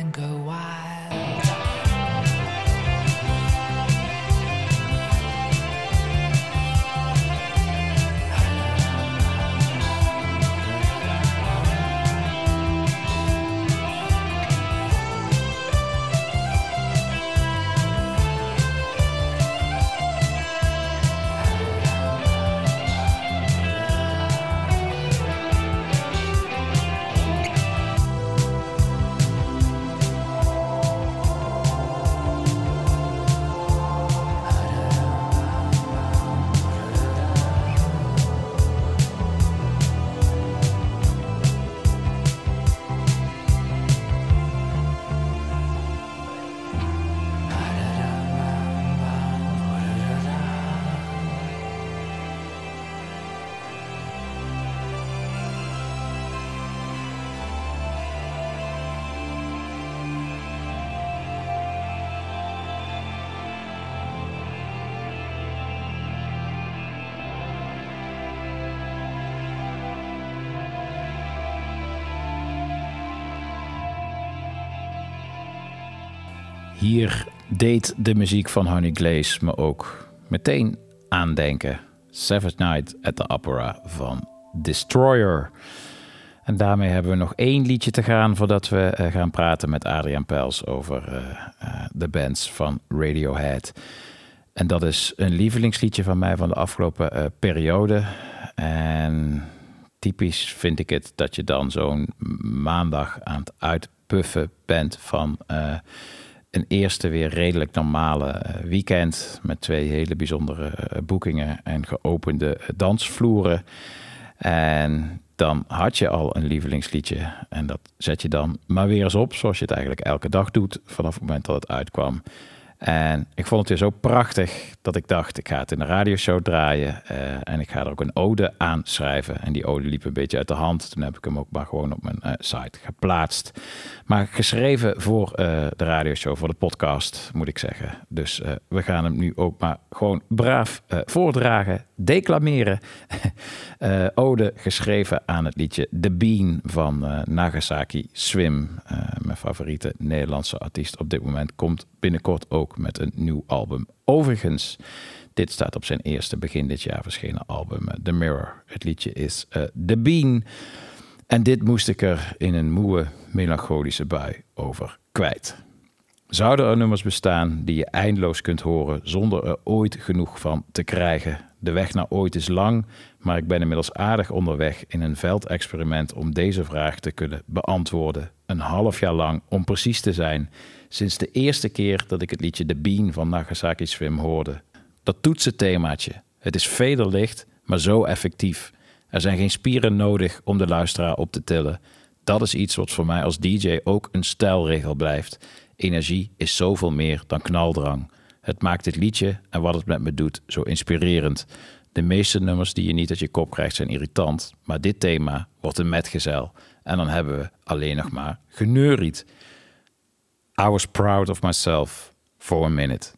Hier deed de muziek van Honey Glaze me ook meteen aandenken. Savage Night at the Opera van Destroyer. En daarmee hebben we nog één liedje te gaan voordat we eh, gaan praten met Adriaan Pels over eh, eh, de bands van Radiohead. En dat is een lievelingsliedje van mij van de afgelopen periode. En typisch vind ik het dat je dan zo'n maandag aan het uitpuffen bent van een eerste weer redelijk normale eh, weekend met twee hele bijzondere eh, boekingen en geopende dansvloeren. En dan had je al een lievelingsliedje en dat zet je dan maar weer eens op, zoals je het eigenlijk elke dag doet vanaf het moment dat het uitkwam. En ik vond het weer zo prachtig dat ik dacht, ik ga het in de radioshow draaien. eh, en ik ga er ook een ode aan schrijven. En die ode liep een beetje uit de hand. Toen heb ik hem ook maar gewoon op mijn eh, site geplaatst. Maar geschreven voor eh, de radioshow, voor de podcast, moet ik zeggen. Dus we gaan hem nu ook maar gewoon braaf voordragen, declameren. Eh, ode geschreven aan het liedje The Bean van eh, Nagasaki Swim. Eh, mijn favoriete Nederlandse artiest op dit moment komt binnenkort ook met een nieuw album. Overigens, dit staat op zijn eerste begin dit jaar verschenen album The Mirror. Het liedje is The Bean. En dit moest ik er in een moe, melancholische bui over kwijt. Zouden er nummers bestaan die je eindeloos kunt horen zonder er ooit genoeg van te krijgen? De weg naar ooit is lang, maar ik ben inmiddels aardig onderweg in een veldexperiment om deze vraag te kunnen beantwoorden. Een half jaar lang, om precies te zijn, sinds de eerste keer dat ik het liedje The Bean van Nagasaki Swim hoorde. Dat toetsenthemaatje. Het is vederlicht, maar zo effectief. Er zijn geen spieren nodig om de luisteraar op te tillen. Dat is iets wat voor mij als DJ ook een stijlregel blijft. Energie is zoveel meer dan knaldrang. Het maakt dit liedje en wat het met me doet zo inspirerend. De meeste nummers die je niet uit je kop krijgt zijn irritant, maar dit thema wordt een metgezel. En dan hebben we alleen nog maar geneuried. I was proud of myself for a minute.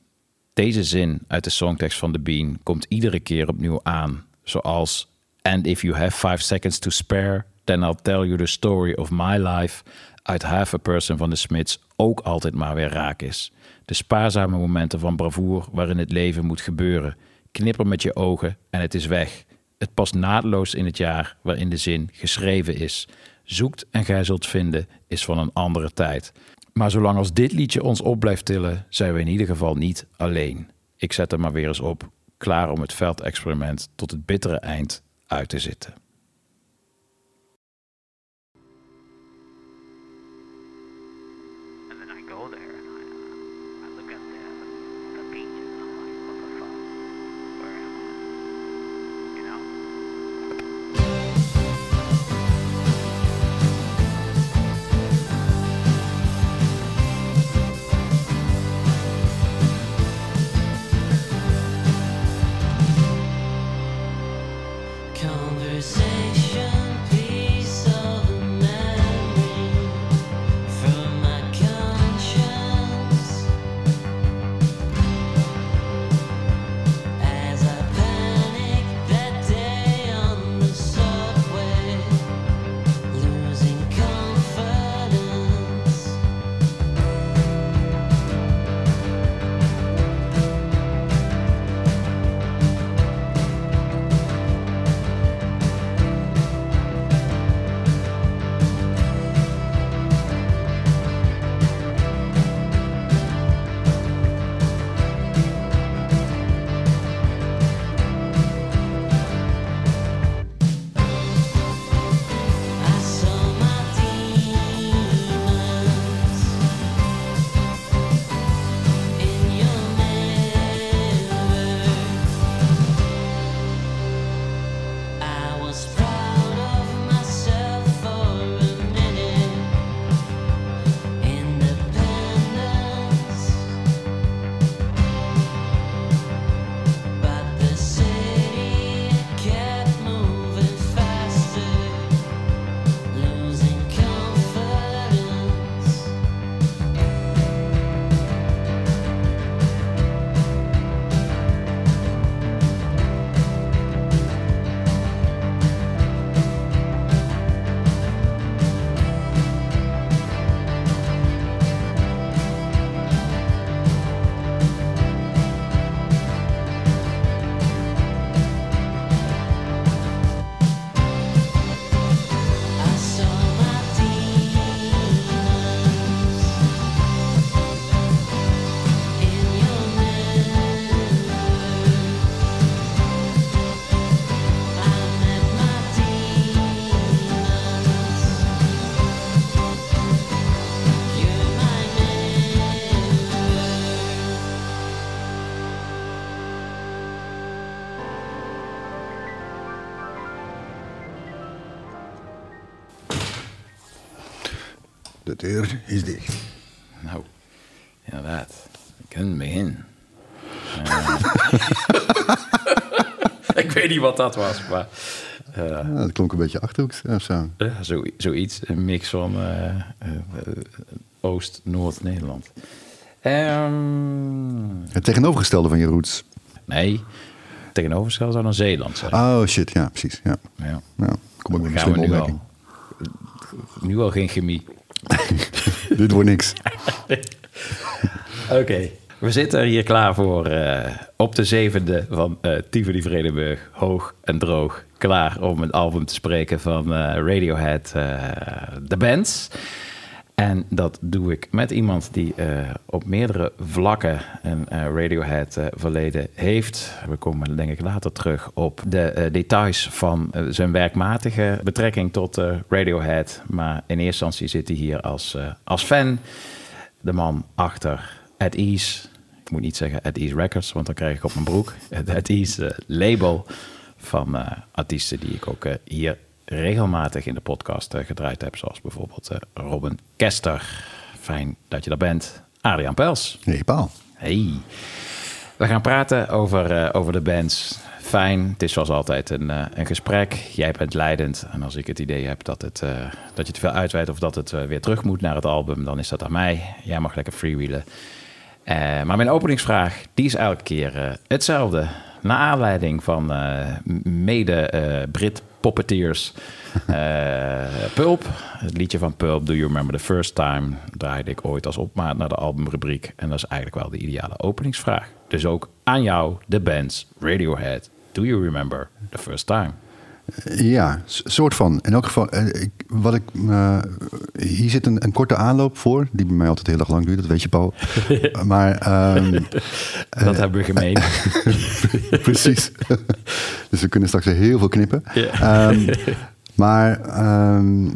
Deze zin uit de songtekst van The Bean komt iedere keer opnieuw aan, zoals And if you have five seconds to spare, then I'll tell you the story of my life uit Half a Person van de Smiths ook altijd maar weer raak is. De spaarzame momenten van bravoer waarin het leven moet gebeuren. Knipper met je ogen en het is weg. Het past naadloos in het jaar waarin de zin geschreven is. Zoekt en gij zult vinden is van een andere tijd. Maar zolang als dit liedje ons op blijft tillen, zijn we in ieder geval niet alleen. Ik zet hem maar weer eens op, klaar om het veldexperiment tot het bittere eind uit te zitten. Deur is dicht. Nou, inderdaad. Ik Een begin. Eh, ik weet niet wat dat was, maar eh, Ja, dat klonk een beetje achterhoeks of zo. eh, zo, zoiets. Een mix van eh, eh, eh, Oost, Noord, Nederland. Ehm, Het tegenovergestelde van je roots. nee, tegenovergestelde zou dan Zeeland zijn. Oh shit, ja, precies. Ja. Ja. Nou, kom ik met een slimme opmerking. nu al geen chemie. Dit wordt niks. Oké. We zitten hier klaar voor eh, op de zevende van eh Tivoli Vredenburg. Hoog en droog. Klaar om een album te spreken van eh, Radiohead, The Bands. En dat doe ik met iemand die eh, op meerdere vlakken een eh, Radiohead eh, verleden heeft. We komen denk ik later terug op de details van zijn werkmatige betrekking tot Radiohead. Maar in eerste instantie zit hij hier als, als fan. De man achter At Ease. Ik moet niet zeggen At Ease Records, want dan krijg ik op mijn broek. Het At Ease label van artiesten die ik ook hier regelmatig in de podcast eh, gedraaid heb. Zoals bijvoorbeeld eh, Robin Kester. Fijn dat je er bent. Adriaan Pels. Nee, paal. Hey. We gaan praten over, eh, over de bands. Fijn, het is zoals altijd een, een gesprek. Jij bent leidend. En als ik het idee heb dat, het, dat je te veel uitweidt of dat het weer terug moet naar het album, dan is dat aan mij. Jij mag lekker freewheelen. Maar mijn openingsvraag, die is elke keer hetzelfde. Naar aanleiding van eh, mede eh, Brit puppeteers eh, Pulp. Het liedje van Pulp, Do You Remember the First Time, draaide ik ooit als opmaat naar de albumrubriek. En dat is eigenlijk wel de ideale openingsvraag. Dus ook aan jou, de bands Radiohead. Do You Remember the First Time? Ja, soort van. In elk geval, eh, ik, wat ik, eh, hier zit een, een korte aanloop voor, die bij mij altijd heel erg lang duurt, dat weet je, Paul. maar ehm, Dat hebben we gemeen. precies. dus we kunnen straks heel veel knippen. Ja. Ehm, maar ehm,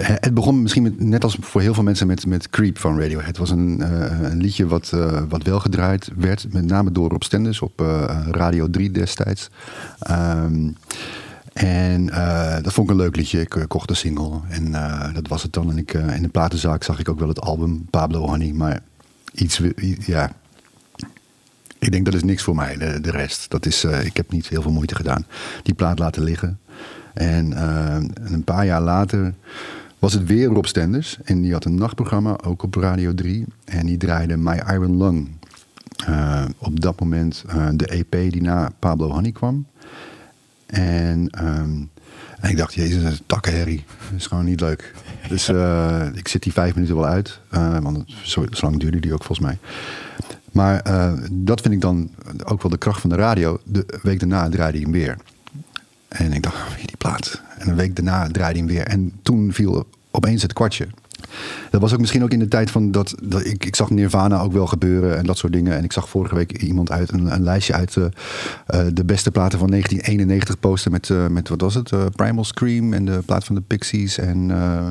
het begon misschien met, net als voor heel veel mensen met, met Creep van Radiohead. Het was een, eh, een liedje wat, eh, wat wel gedraaid werd, met name door Rob Stenders op eh, Radio 3 destijds. Ehm, en eh, dat vond ik een leuk liedje. Ik eh, kocht een single en eh, dat was het dan. En ik, in de platenzaak zag ik ook wel het album Pablo Honey. Maar iets, ja, ik denk dat is niks voor mij, de, de rest. Dat is, ik heb niet heel veel moeite gedaan. Die plaat laten liggen. En een paar jaar later was het weer Rob Stenders. En die had een nachtprogramma, ook op Radio 3. En die draaide My Iron Lung. Op dat moment de EP die na Pablo Honey kwam. En, ehm, en ik dacht, jezus, dat is takkenherrie. Dat is gewoon niet leuk. Dus eh, ik zit die vijf minuten wel uit. eh, want het- zo, zo lang duurde die ook volgens mij. Maar eh, dat vind ik dan ook wel de kracht van de radio. De week daarna draaide hij hem weer. En ik dacht, oh, die plaat. En een week daarna draaide hij hem weer. En toen viel opeens het kwartje. Dat was ook misschien ook in de tijd van dat, dat ik, ik zag Nirvana ook wel gebeuren en dat soort dingen. En ik zag vorige week iemand uit een, een lijstje uit eh, eh, de beste platen van 1991 posten met, eh, met wat was het? Primal Scream en de plaat van de Pixies en eh,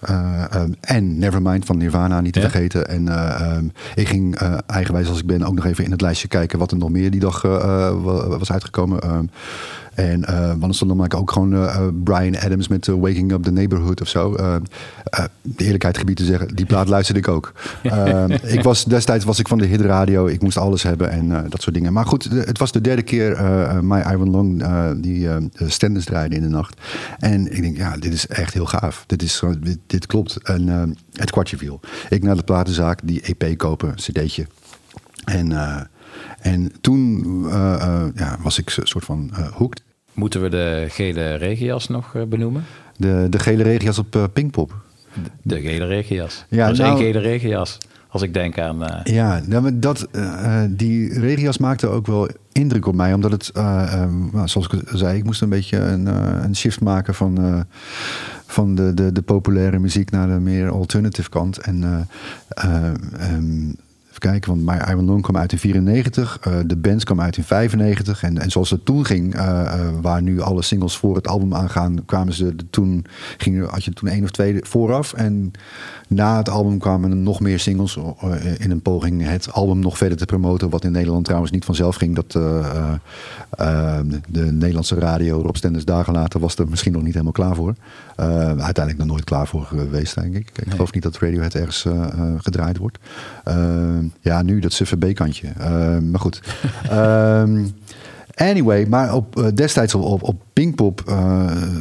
eh, ehm, en Nevermind van Nirvana, niet te Ja. vergeten. En eh, ehm, ik ging eigenwijs als ik ben ook nog even in het lijstje kijken wat er nog meer die dag wa- was uitgekomen. Ehm, en eh want stond namelijk ook gewoon eh, eh, Brian Adams met Waking Up the Neighborhood of zo. De eerlijkheid gebied te zeggen, die plaat luisterde ik ook. Ehm, ik was, destijds was ik van de hitradio, ik moest alles hebben en dat soort dingen. Maar goed, het was de derde keer My Iron Long die Stenders draaide in de nacht. En ik denk, ja, dit is echt heel gaaf. Dit, is, dit, dit klopt. En het kwartje viel. Ik naar de platenzaak, die EP kopen, cd'tje. En, en toen ja, was ik een soort van hooked. Moeten we de gele regenjas nog eh, benoemen? De, de gele regenjas op eh, Pinkpop. De gele regenjas. Ja, dat is nou- één gele regenjas. Als ik denk aan... eh, Ja, nou, dat, die regenjas maakte ook wel indruk op mij. Omdat het, nou, zoals ik zei, ik moest een beetje een, een shift maken van, van de, de, de populaire muziek naar de meer alternative kant. En eh, eh, ehm, even kijken, want My Iron Lung kwam uit in 94. eh, de bands kwam uit in 95. En, en zoals het toen ging, eh, eh, waar nu alle singles voor het album aangaan, kwamen ze de- toen, ging, had je toen één of twee vooraf. En na het album kwamen er nog meer singles in een poging het album nog verder te promoten. Wat in Nederland trouwens niet vanzelf ging. Dat eh, eh, de Nederlandse radio, Rob Stenders dagen later, was er misschien nog niet helemaal klaar voor. Uiteindelijk nog nooit klaar voor geweest, denk ik. Ik geloof niet dat Radiohead ergens gedraaid wordt. Ehm, ja, nu dat suffe B-kantje. Ehm, maar goed. Ehm, anyway, maar op, eh, destijds op, op, op Pinkpop eh,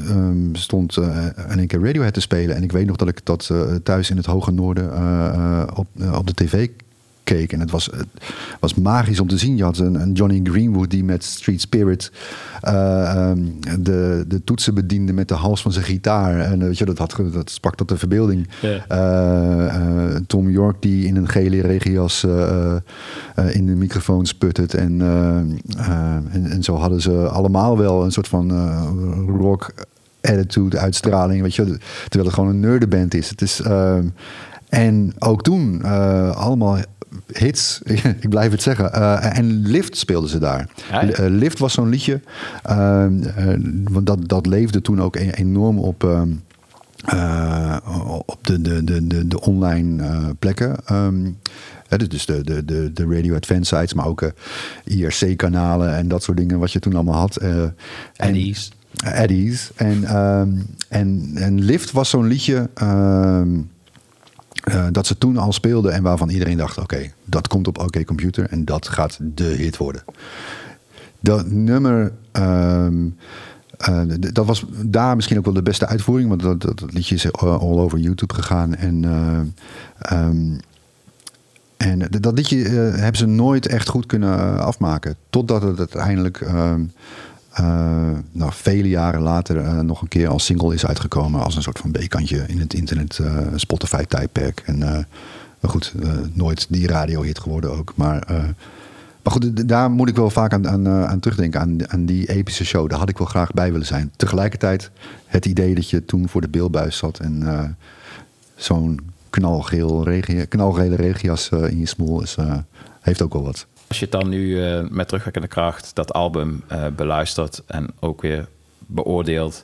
ehm, stond eh, in één keer Radiohead te spelen. En ik weet nog dat ik dat eh, thuis in het hoge noorden eh, eh, op, eh, op de tv keek. En het was, het was magisch om te zien. Je had een, een Johnny Greenwood die met Street Spirit eh, ehm, de, de toetsen bediende met de hals van zijn gitaar. En eh, weet je, dat, had, dat sprak tot de verbeelding. Eh, Tom York die in een gele regenjas in de microfoon sputtert. En, en, en zo hadden ze allemaal wel een soort van rock attitude, uitstraling. Weet je, terwijl het gewoon een nerdenband is. Het is ehm, en ook toen allemaal hits, ik blijf het zeggen. Eh, en Lift speelden ze daar. Ja, ja. Eh, Lift was zo'n liedje, eh, want dat, dat leefde toen ook e- enorm op... op de, de, de, de, de online eh, plekken. Hè, dus de, de, de, de radio advance sites, maar ook IRC-kanalen en dat soort dingen wat je toen allemaal had. Eddies. Eddies. En, ehm, en, en Lift was zo'n liedje ehm, eh, dat ze toen al speelden en waarvan iedereen dacht: oké, dat komt op OK Computer en dat gaat de hit worden. Dat nummer. ehm, eh, dat was daar misschien ook wel de beste uitvoering, want dat, dat, liedje is eh, all over YouTube gegaan. En, eh, ehm, en dat liedje hebben ze nooit echt goed kunnen afmaken. Totdat het uiteindelijk, ehm, eh, nou, vele jaren later, eh, nog een keer als single is uitgekomen. Als een soort van B-kantje in het internet, eh, Spotify-tijdperk. En eh, maar goed, eh, nooit die radiohit geworden ook. Maar, eh, maar goed, daar moet ik wel vaak aan, aan, eh, aan terugdenken. Aan, aan die epische show. Daar had ik wel graag bij willen zijn. Tegelijkertijd het idee dat je toen voor de beeldbuis zat. En eh, zo'n knalgeel regie, knalgele regias eh, in je smoel is, eh, heeft ook wel wat. Als je het dan nu eh, met terugwerkende kracht dat album eh, beluistert en ook weer beoordeelt,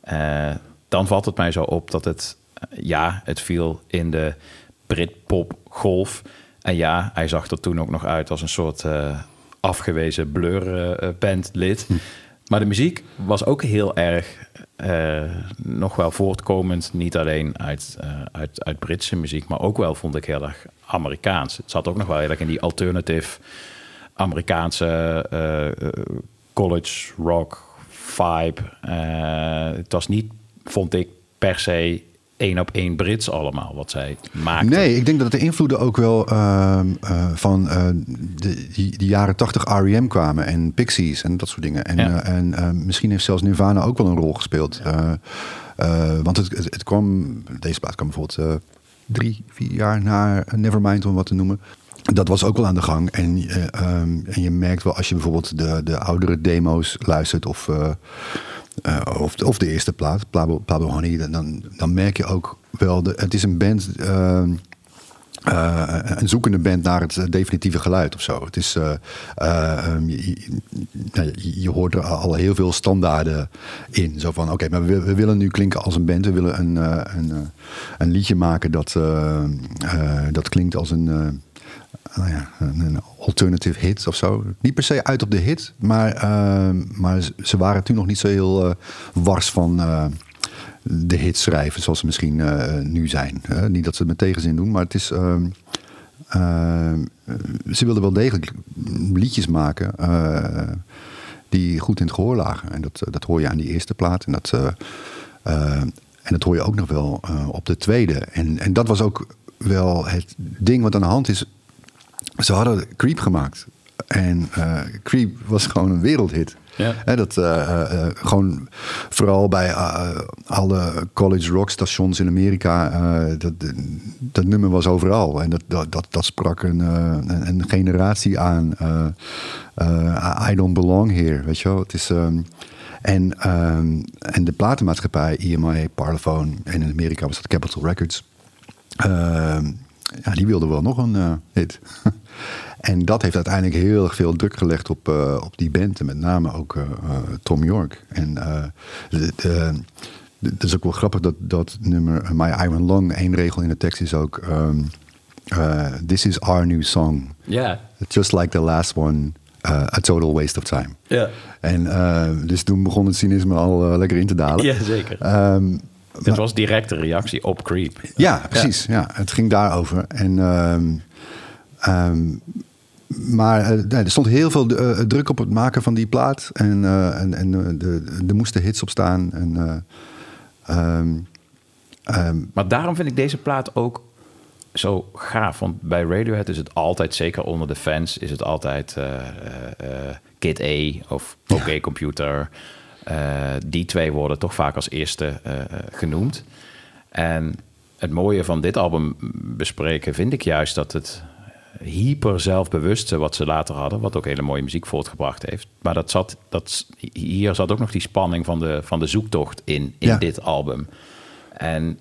eh, dan valt het mij zo op dat het, ja, het viel in de Britpop golf. En ja, hij zag er toen ook nog uit als een soort afgewezen blur bandlid. Maar de muziek was ook heel erg eh, nog wel voortkomend. Niet alleen uit, eh, uit, uit Britse muziek, maar ook wel vond ik heel erg Amerikaans. Het zat ook nog wel heel erg in die alternative Amerikaanse eh, college rock vibe. Het was niet, vond ik, per se één op één Brits allemaal wat zij maakten. Nee, ik denk dat de invloeden ook wel ehm, eh, van eh, de, die, die jaren 80 R.E.M. kwamen en Pixies en dat soort dingen. En, Ja. eh, en misschien heeft zelfs Nirvana ook wel een rol gespeeld. Want het, het, het kwam, deze plaat kwam bijvoorbeeld drie, vier jaar na Nevermind, om wat te noemen. Dat was ook wel aan de gang. En, eh, ehm, en je merkt wel als je bijvoorbeeld de, de oudere demo's luistert of, eh, of, de, eerste plaat, Pablo, Pablo Honey, dan, dan merk je ook wel, het is een band, ehm, eh, een zoekende band naar het definitieve geluid of zo. Het is, eh, eh, ehm, je, nou, je- hoort er al heel veel standaarden in. Zo van, oké, maar we, willen nu klinken als een band. We willen een, een, een liedje maken dat, eh, eh, dat klinkt als een... nou ja, een, alternative hit of zo. Niet per se uit op de hit, maar, eh, maar ze- waren toen nog niet zo heel eh, wars van eh, de hits schrijven zoals ze misschien eh, nu zijn. Niet dat ze het met tegenzin doen, maar het is. ehm, eh, ze wilden wel degelijk liedjes maken die goed in het gehoor lagen. En dat, dat hoor je aan die eerste plaat. En dat, en dat hoor je ook nog wel op de tweede. En, en dat was ook wel het ding wat aan de hand is. Ze hadden Creep gemaakt. En eh, Creep was gewoon een wereldhit. Ja. Dat eh, eh, gewoon vooral bij alle college rock stations in Amerika. dat, dat nummer was overal. En dat, dat, dat, dat sprak een, een, een generatie aan. I don't belong here. Weet je wel? Het is. ehm, en, ehm, en de platenmaatschappij, EMI, Parlophone, en in Amerika was dat Capitol Records. Ehm, ja, die wilde wel nog een hit. en dat heeft uiteindelijk heel erg veel druk gelegd op, eh, op die band. En met name ook eh, eh, Tom York. En het is ook wel grappig dat dat nummer My Iron Lung, één regel in de tekst is ook... ehm, eh, This is our new song. Ja. Just like the last one, uh, a total waste of time. Ja. En dus toen begon het cynisme al lekker in te dalen. Ja, zeker. Ehm, Het was directe reactie op Creep. ja, precies. Ja. het ging daarover. En, ehm, Ehm, maar eh, er stond heel veel eh, druk op het maken van die plaat. En, eh, en, en er moesten hits op staan. En, eh, ehm, ehm, Maar daarom vind ik deze plaat ook zo gaaf. Want bij Radiohead is het altijd, zeker onder de fans, is het altijd Kid A of OK Computer. Die twee worden toch vaak als eerste genoemd. En het mooie van dit album bespreken vind ik juist dat het hyper zelfbewuste wat ze later hadden, wat ook hele mooie muziek voortgebracht heeft. Maar dat zat, dat, hier zat ook nog die spanning van de, van de zoektocht in, in Ja. dit album. En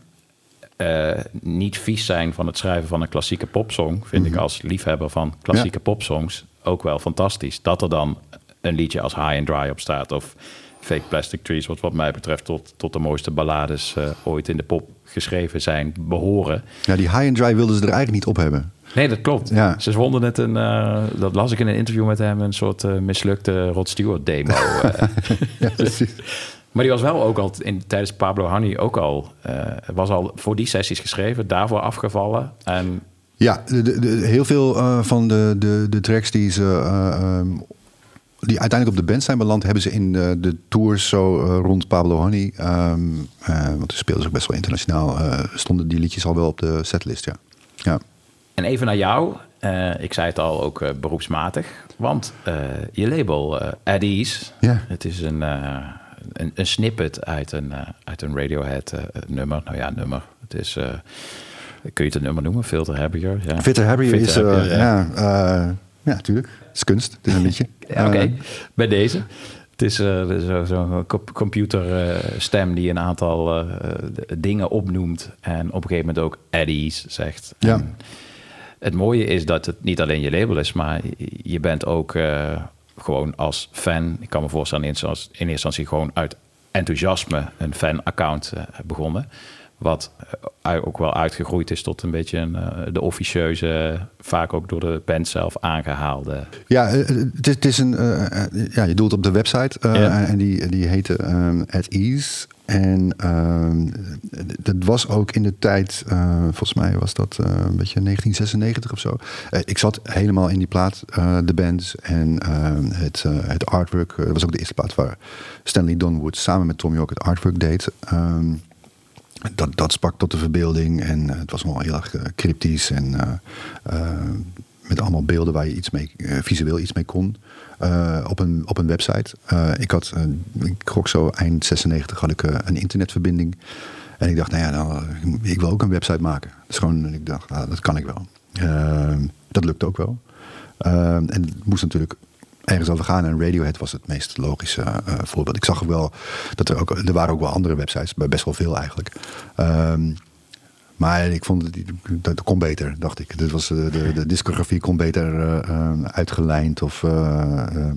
eh, niet vies zijn van het schrijven van een klassieke popsong, vind ik als liefhebber van klassieke popsongs ook wel fantastisch. Dat er dan een liedje als High and Dry op staat of Fake Plastic Trees, wat wat mij betreft tot, tot de mooiste ballades eh, ooit in de pop geschreven zijn, behoren. ja, die high and dry wilden ze er eigenlijk niet op hebben. Nee, dat klopt. Ja. Ze vonden het een, eh, dat las ik in een interview met hem, een soort eh, mislukte Rod Stewart demo. eh. ja, precies. Maar die was wel ook al in, tijdens Pablo Honey ook al, was al voor die sessies geschreven, daarvoor afgevallen. En Ja, de, de, de- heel veel van de, de, de tracks die ze. eh, ehm, die uiteindelijk op de band zijn beland, hebben ze in de, de tours zo rond Pablo Honey. ehm, eh, want toen speelden ze ook best wel internationaal. stonden die liedjes al wel op de setlist, ja. ja. En even naar jou. Eh, ik zei het al, ook eh, beroepsmatig. Want eh, je label, At Ease, het is een, een, een snippet uit een, uit een Radiohead eh, nummer. Nou ja, nummer. Het is, kun je het een nummer noemen? Filter Happier? Ja. Fitter Happier is. Happier, ja, ja, ja, tuurlijk. Het is kunst. Het is een liedje. Oké, bij deze. Het is zo'n zo computerstem die een aantal dingen opnoemt. En op een gegeven moment ook Eddie's zegt. Ja. En het mooie is dat het niet alleen je label is, maar je bent ook eh, gewoon als fan. Ik kan me voorstellen, in eerste instantie- in eerste instantie gewoon uit enthousiasme een fan-account eh, begonnen. Wat eh, ook wel uitgegroeid is tot een beetje een, de officieuze, vaak ook door de band zelf aangehaalde. Ja, het is, het is een. ja, je doelt op de website. Ja. En die, die heette ehm, At Ease. En ehm, dat was ook in de tijd, eh, volgens mij was dat eh, een beetje 1996 of zo. Eh, ik zat helemaal in die plaat, de bands en ehm, het, het artwork. Dat was ook de eerste plaat waar Stanley Donwood samen met Tom York het artwork deed. Ehm, dat, dat sprak tot de verbeelding en het was wel heel erg cryptisch en met allemaal beelden waar je iets mee, visueel iets mee kon. Eh, op, een, op een website. Eh, ik had, eh, ik gok zo eind 96 had ik een internetverbinding. En ik dacht, nou ja, nou, ik wil ook een website maken. Dus gewoon, ik dacht, nou, dat kan ik wel. Eh, dat lukte ook wel. Eh, en het moest natuurlijk ergens over gaan. En Radiohead was het meest logische voorbeeld. Ik zag ook wel dat er ook, er waren ook wel andere websites, maar best wel veel eigenlijk. Ehm, maar ik vond het, dat, kon beter, dacht ik. Dit was, de, de, de discografie kon beter eh, eh, uitgelijnd of eh, eh,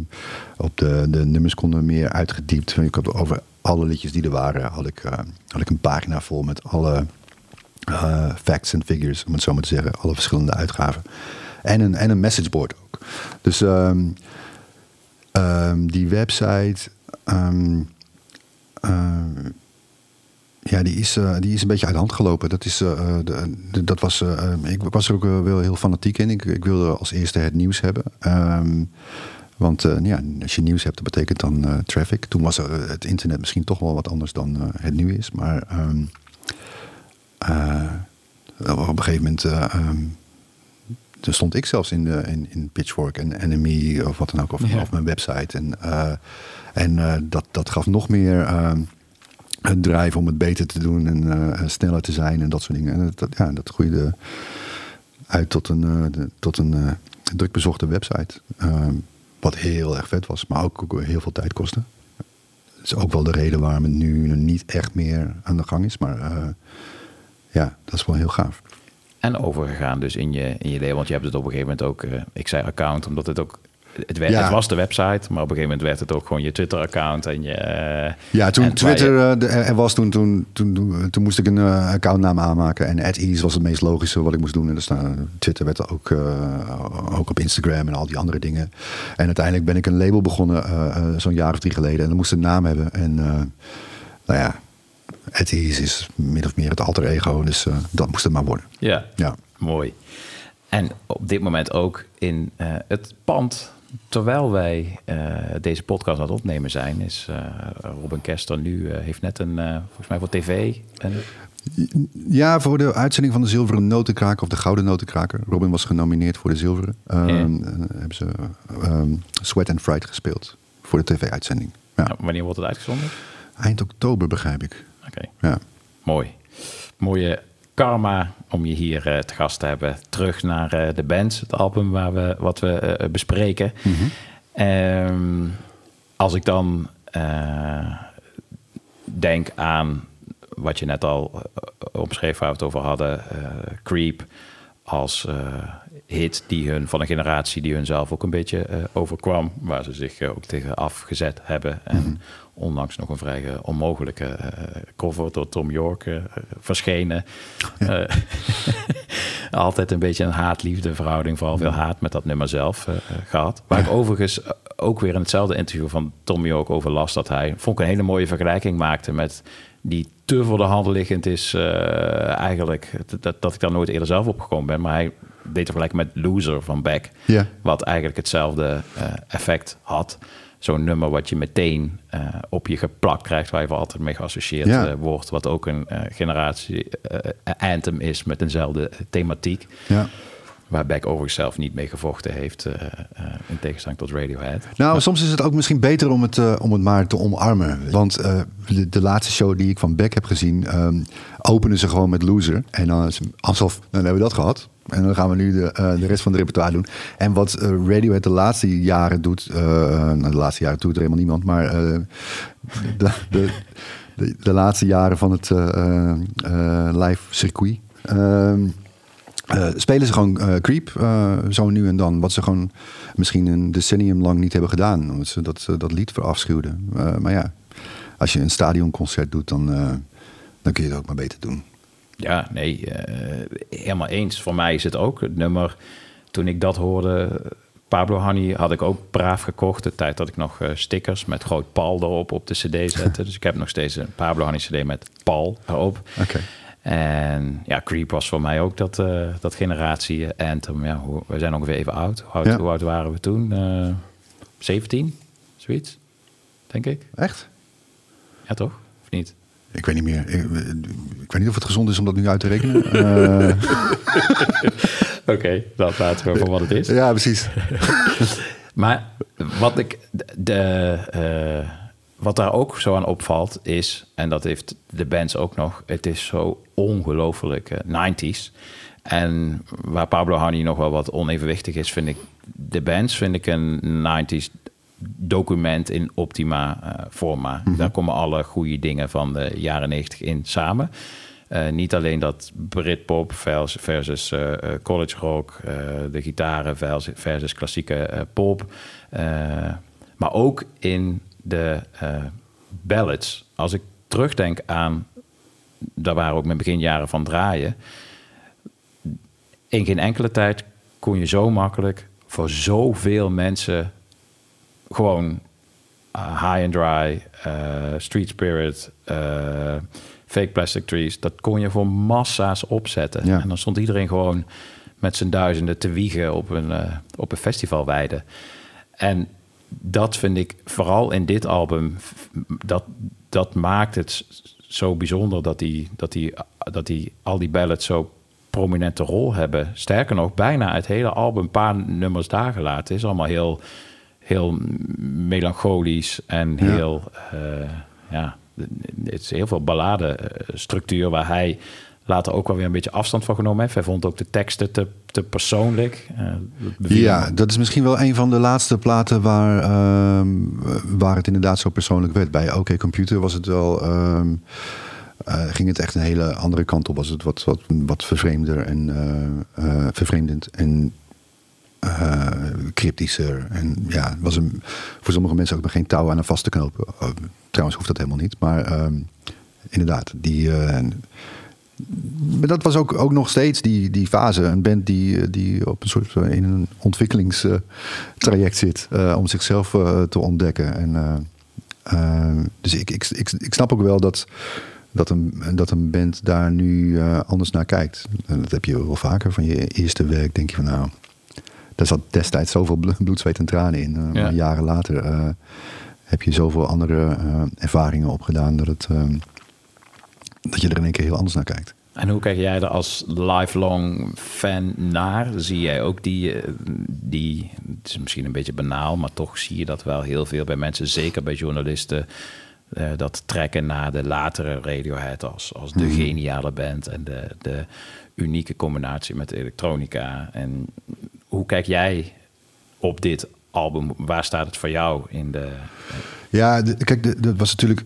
op de, de nummers konden meer uitgediept. Ik had over alle liedjes die er waren, had ik, eh, had ik een pagina vol met alle eh, facts en figures, om het zo maar te zeggen. Alle verschillende uitgaven. En een, en een messageboard ook. Dus ehm, ehm, die website. ehm, ja, die is, eh, die is een beetje uit de hand gelopen. Dat, is, eh, de, de- dat was, eh, eh, ik was er ook eh, wel heel fanatiek in. Ik, ik wilde als eerste het nieuws hebben. Ehm, want eh, ja, als je nieuws hebt, dat betekent dan eh, traffic. Toen was eh, het internet misschien toch wel wat anders dan eh, het nu is. Maar ehm, eh, op een gegeven moment... eh, ehm, toen stond ik zelfs in, de, in, in Pitchfork en Enemy of wat dan ook, of, Ja. of mijn website. En, eh, en eh, dat, dat gaf nog meer een drive om het beter te doen en eh, sneller te zijn en dat soort dingen. En dat, ja, dat groeide uit tot een, de- tot een eh, druk bezochte website. Ehm, wat heel erg vet was, maar ook, heel veel tijd kostte. Dat is ook wel de reden waarom het nu niet echt meer aan de gang is. Maar ja, dat is wel heel gaaf. En overgegaan dus in je, in je leven. Want je hebt het op een gegeven moment ook... ik zei account, omdat het ook... Het, werd, Ja. het was de website, maar op een gegeven moment werd het ook gewoon je Twitter-account en je... eh, Ja, toen en Twitter je- eh, er was, toen, toen, toen, toen, moest ik een eh, accountnaam aanmaken. En at ease was het meest logische wat ik moest doen. En dus, nou, Twitter werd er ook, ook op Instagram en al die andere dingen. En uiteindelijk ben ik een label begonnen zo'n jaar of drie geleden. En dat moest een naam hebben. En nou ja, at ease is min of meer het alter ego. Dus dat moest het maar worden. Ja, Ja. mooi. En op dit moment ook in het pand, terwijl wij eh, deze podcast aan het opnemen zijn, is eh, Robin Kester nu, eh, heeft net een, volgens mij voor tv, een, Ja, voor de uitzending van de Zilveren Notenkraker of de Gouden Notenkraker. Robin was genomineerd voor de Zilveren. Ehm, hebben ze ehm, Sweat and Fright gespeeld voor de tv-uitzending. Ja. nou, wanneer wordt het uitgezonden? Eind oktober begrijp ik. Oké. Ja. Mooi. Mooie karma om je hier eh, te gast te hebben. Terug naar eh, de bands, het album waar we, wat we eh, bespreken. Ehm, als ik dan denk aan wat je net al uh, omschreef waar we het over hadden, Creep als hit die hun van een generatie die hun zelf ook een beetje eh, overkwam, waar ze zich eh, ook tegen afgezet hebben en onlangs nog een vrij eh, onmogelijke eh, cover door Tom York verschenen. Altijd een beetje een haat-liefde verhouding, vooral veel haat met dat nummer zelf eh, eh, gehad. Waar ik overigens ook weer in hetzelfde interview van Tom York over las dat hij, vond ik een hele mooie vergelijking maakte met die te voor de hand liggend is eigenlijk, dat, dat ik daar nooit eerder zelf opgekomen ben, maar hij deed vergelijking met Loser van Beck, wat eigenlijk hetzelfde eh, effect had. Zo'n nummer wat je meteen eh, op je geplakt krijgt, waar je voor altijd mee geassocieerd eh, wordt, wat ook een generatie anthem is met eenzelfde thematiek. Ja. Waar Beck overigens zelf niet mee gevochten heeft, in tegenstelling tot Radiohead. Nou, soms is het ook misschien beter om het, om het maar te omarmen. Want de, de laatste show die ik van Beck heb gezien, ehm, openen ze gewoon met Loser. En dan is alsof, dan hebben we dat gehad. En dan gaan we nu de, eh, de rest van de repertoire doen. En wat eh, Radiohead de laatste jaren doet, eh, nou, de laatste jaren doet er helemaal niemand, maar de, de, de, de laatste jaren van het live circuit. ehm, eh, spelen ze gewoon Creep, zo nu en dan. Wat ze gewoon misschien een decennium lang niet hebben gedaan. Omdat ze dat, dat lied verafschuwden. Maar ja, als je een stadionconcert doet, dan, dan kun je het ook maar beter doen. Ja, nee, eh, helemaal eens. Voor mij is het ook het nummer. Toen ik dat hoorde, Pablo Honey, had ik ook braaf gekocht. De tijd dat ik nog eh, stickers met groot Paul erop op de CD zette. dus ik heb nog steeds een Pablo Honey CD met Paul erop. Oké. En ja, Creep was voor mij ook dat, eh, dat generatie anthem. Ja, we zijn ongeveer even oud. Hoe oud, Ja. hoe oud waren we toen? Eh 17, zoiets, denk ik. Echt? Ja, toch? Of niet? Ik weet niet meer. Ik, ik weet niet of het gezond is om dat nu uit te rekenen. Eh, Oké, dat laten we voor wat het is. ja, precies. Maar wat, ik, de, eh, wat daar ook zo aan opvalt is, en dat heeft de bands ook nog, het is zo ongelooflijk eh, 90s. En waar Pablo Honey nog wel wat onevenwichtig is, vind ik de bands vind ik een 90s document in optima eh, forma. Daar komen alle goede dingen van de jaren 90 in samen. Eh, niet alleen dat Britpop versus, eh, college rock, de gitaren versus, klassieke pop. maar ook in de ballads. Als ik terugdenk aan, daar waren ook mijn beginjaren van draaien. In geen enkele tijd kon je zo makkelijk voor zoveel mensen gewoon uh, High and Dry, uh, Street Spirit, uh, Fake Plastic Trees. Dat kon je voor massa's opzetten. Ja. En dan stond iedereen gewoon met zijn duizenden te wiegen op een, op een festivalweide. En dat vind ik vooral in dit album, dat, dat maakt het zo bijzonder dat die, dat, die, dat die al die ballads zo prominente rol hebben. Sterker nog, bijna het hele album, een paar nummers daar gelaten, is allemaal heel, heel melancholisch en heel, ja. ja, het is heel veel balladestructuur waar hij later ook wel weer een beetje afstand van genomen heeft. Hij vond ook de teksten te, te persoonlijk. Uh, ja, dat is misschien wel een van de laatste platen waar, ehm, waar het inderdaad zo persoonlijk werd. Bij OK Computer was het wel. ehm, uh, ging het echt een hele andere kant op. Was het wat, wat, wat vervreemder en uh, vervreemdend en uh, cryptischer. En ja, het was een, voor sommige mensen ook nog geen touw aan een vaste knopen. Uh, trouwens hoeft dat helemaal niet. Maar um, inderdaad, die. uh, maar dat was ook, ook nog steeds die, die fase. Een band die, die op een soort in een ontwikkelingstraject zit om zichzelf te ontdekken. En, uh, dus ik, ik, ik, ik snap ook wel dat dat een, dat een band daar nu eh, anders naar kijkt. En dat heb je wel vaker van je eerste werk. Denk je van nou, daar zat destijds zoveel blo- bloed, zweet en tranen in. Eh, Ja. maar jaren later eh, heb je zoveel andere eh, ervaringen opgedaan dat, het, ehm, dat je er in één keer heel anders naar kijkt. En hoe kijk jij er als lifelong fan naar? Zie jij ook die, die, het is misschien een beetje banaal, maar toch zie je dat wel heel veel bij mensen, zeker bij journalisten, dat trekken naar de latere Radiohead als, als de Mhm. geniale band en de, de unieke combinatie met elektronica. En hoe kijk jij op dit album? Waar staat het voor jou in de... Ja, de- kijk, dat was natuurlijk.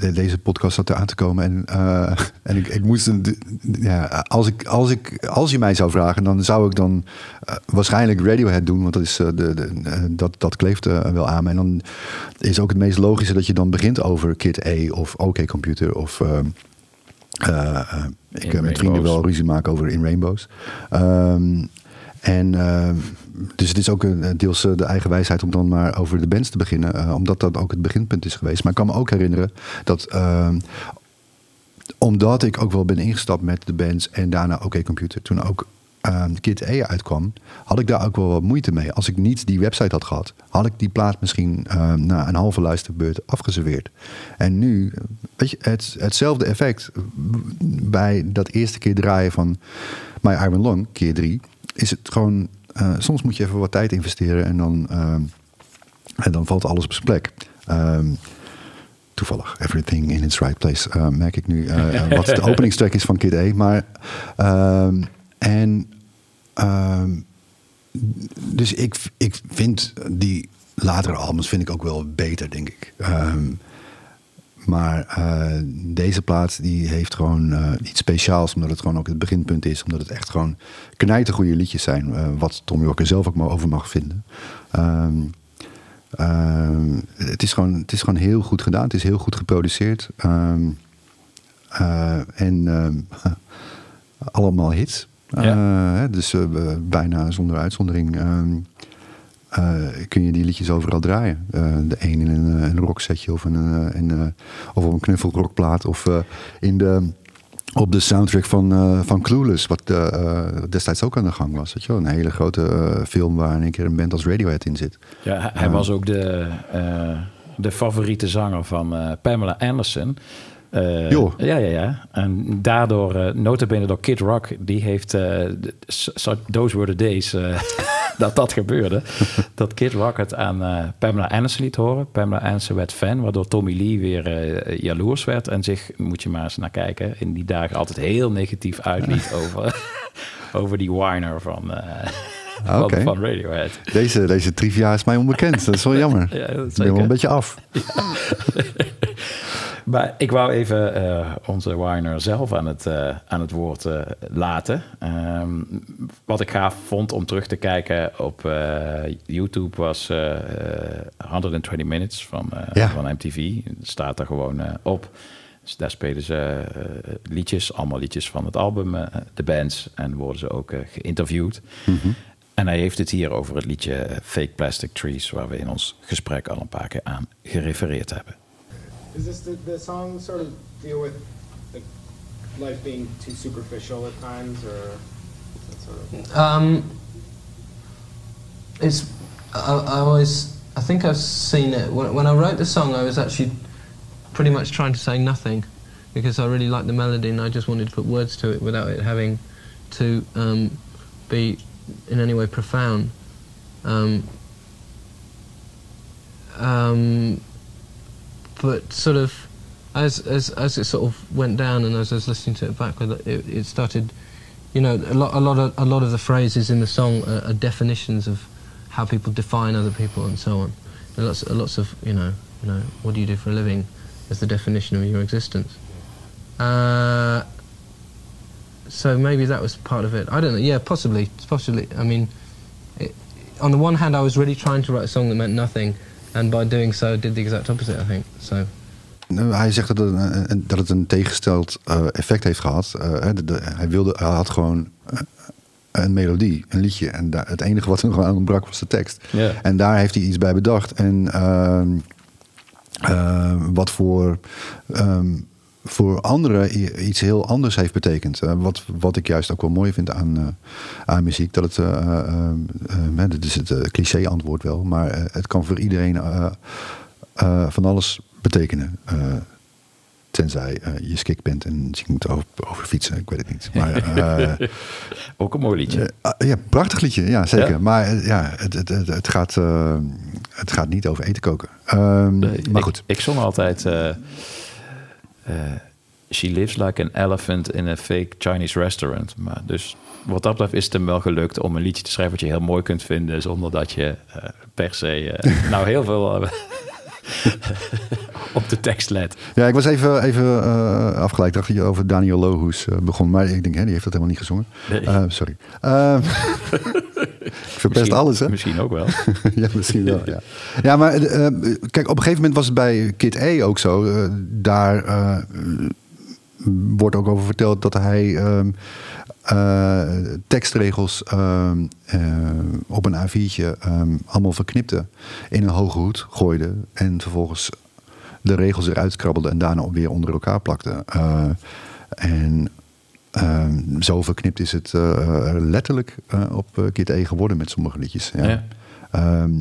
de- deze podcast zat er aan te komen. En, eh, en ik, ik moest. een- ja, als, ik, als, ik, als je mij zou vragen, dan zou ik dan eh, waarschijnlijk Radiohead doen. Want dat, is, eh, de, de, dat, dat kleeft wel aan me. En dan is ook het meest logische dat je dan begint over Kid A of OK Computer. Of. ehm, eh, eh, ik heb met vrienden wel ruzie maken over In Rainbows. Ehm, en ehm, dus het is ook een, deels eh, de eigen wijsheid om dan maar over de bands te beginnen. eh, omdat dat ook het beginpunt is geweest. Maar ik kan me ook herinneren dat. ehm, omdat ik ook wel ben ingestapt met de bands en daarna OK Computer. Toen ook ehm Kid E uitkwam, had ik daar ook wel wat moeite mee. Als ik niet die website had gehad, had ik die plaat misschien na een halve luisterbeurt afgeserveerd. En nu, weet je, het, hetzelfde effect bij dat eerste keer draaien van My Iron Long, keer drie, is het gewoon. eh, soms moet je even wat tijd investeren en dan, ehm, en dan valt alles op zijn plek. Ehm, toevallig, everything in its right place, eh, merk ik nu. eh, wat de openingstrack is van Kid A. Maar, ehm, en, ehm, dus ik, ik vind die latere albums vind ik ook wel beter, denk ik. Maar eh, deze plaat die heeft gewoon eh, iets speciaals, omdat het gewoon ook het beginpunt is. Omdat het echt gewoon knijtergoede liedjes zijn. eh, wat Tom York er zelf ook maar over mag vinden. Ehm, ehm, het, is gewoon, het is gewoon heel goed gedaan. Het is heel goed geproduceerd. Ehm, eh, en allemaal hits. Hè, dus bijna zonder uitzondering eh, kun je die liedjes overal draaien. Eh, de een in een, eh, een rocksetje of, een, of op een knuffelrockplaat. Of in de, op de soundtrack van, van Clueless, wat destijds ook aan de gang was. Weet je wel? Een hele grote film waar in één keer een band als Radiohead in zit. Ja, hij, was ook de, de favoriete zanger van Pamela Anderson. Eh. Ja, ja, ja. En daardoor, eh notabene door Kid Rock, die heeft... so- those were the days dat dat gebeurde. dat Kid Rock het aan Pamela Anderson liet horen. Pamela Anderson werd fan, waardoor Tommy Lee weer jaloers werd. En zich, moet je maar eens naar kijken, in die dagen altijd heel negatief uitliet over, over die whiner van, eh, van, Radiohead. Deze, deze trivia is mij onbekend. Dat is wel jammer. Ja, dat ik ben wel een beetje af. Maar ik wou even eh, onze Winer zelf aan het, eh, aan het woord eh, laten. Ehm, wat ik gaaf vond om terug te kijken op YouTube was eh, eh, 120 Minutes van, Ja. van MTV. Dat staat er gewoon op. Dus daar spelen ze liedjes, allemaal liedjes van het album, de bands. En worden ze ook geïnterviewd. En hij heeft het hier over het liedje Fake Plastic Trees, waar we in ons gesprek al een paar keer aan gerefereerd hebben. Is this the, the song sort of deal with life being too superficial at times, or sort of? Um, it's I, I always I think I've seen it when, when I wrote the song. I was actually pretty much trying to say nothing because I really liked the melody and I just wanted to put words to it without it having to um, be in any way profound. Um, um, but sort of as as as it sort of went down and as I was listening to it back, it, it started. You know, a lot, a lot of a lot of the phrases in the song are, are definitions of how people define other people and so on. And lots, lots of you know, you know, what do you do for a living? As the definition of your existence. Uh, so maybe that was part of it. I don't know. Yeah, possibly, possibly. I mean, it, on the one hand, I was really trying to write a song that meant nothing, and by doing so, did the exact opposite. I think so. Nou, Hij zegt dat het een, dat het een tegengesteld eh, effect heeft gehad. Eh, hè, de- de- hij, wilde, hij had gewoon eh, een melodie, een liedje. En daar, het enige wat er nog aan ontbrak was de tekst. En daar heeft hij iets bij bedacht. En ehm, ehm, wat voor ehm, voor anderen iets heel anders heeft betekend. Eh, wat, wat ik juist ook wel mooi vind aan, eh, aan muziek. Dat het, eh, dit is het cliché antwoord wel, maar het kan voor iedereen van alles betekenen. Tenzij je skik bent en misschien moet over, over fietsen, ik weet het niet. Maar, Ook een mooi liedje. ah, ja, prachtig liedje, ja zeker. Ja? Maar ja, het, het, het, het gaat, het gaat niet over eten koken. Ehm, maar ik, goed. Ik zong altijd... eh, She lives like an elephant in a fake Chinese restaurant. Maar dus wat dat betreft is het hem wel gelukt om een liedje te schrijven... wat je heel mooi kunt vinden... zonder dat je eh, per se eh, nou heel veel op de tekst let. Ja, ik was even, even afgeleid. Ik dacht dat je over Daniel Lohuus begon. Maar ik denk, hè, die heeft dat helemaal niet gezongen. Nee. Sorry. Ik verpest Misschien- alles, hè? Misschien ook wel. ja, misschien wel, ja. Ja, maar eh, eh, kijk, op een gegeven moment was het bij Kid E ook zo. Eh, daar wordt ook over verteld dat hij ehm, eh, tekstregels ehm, eh, op een A4'tje ehm, allemaal verknipte. In een hoge hoed gooide. En vervolgens de regels eruit krabbelde en daarna weer onder elkaar plakte. En zo verknipt is het eh, letterlijk eh, op eh, Kid E geworden met sommige liedjes. Ja. Ja. Ehm,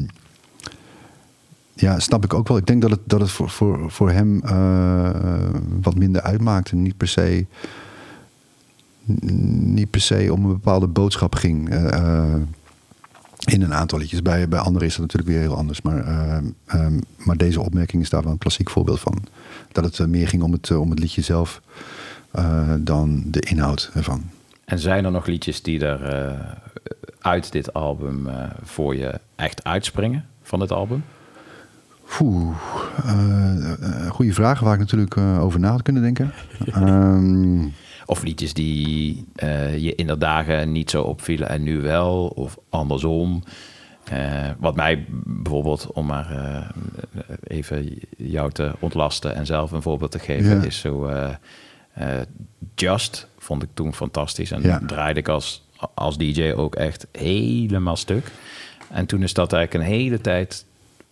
ja, snap ik ook wel. Ik denk dat het, dat het voor, voor, voor hem wat minder uitmaakte. Niet per se, niet per se om een bepaalde boodschap ging. in een aantal liedjes. Bij, bij anderen is dat natuurlijk weer heel anders. Maar, ehm, ehm, maar deze opmerking is daar wel een klassiek voorbeeld van. Dat het meer ging om het, om het liedje zelf eh, dan de inhoud ervan. En zijn er nog liedjes die er eh, uit dit album eh, voor je echt uitspringen van dit album? Oeh, eh, eh, goede vraag waar ik natuurlijk over na had kunnen denken. Ehm, Of liedjes die je in de dagen niet zo opvielen en nu wel, of andersom. Wat mij bijvoorbeeld, om maar even jou te ontlasten en zelf een voorbeeld te geven, Ja. is zo Just, vond ik toen fantastisch. En Ja. draaide ik als, als DJ ook echt helemaal stuk. En toen is dat eigenlijk een hele tijd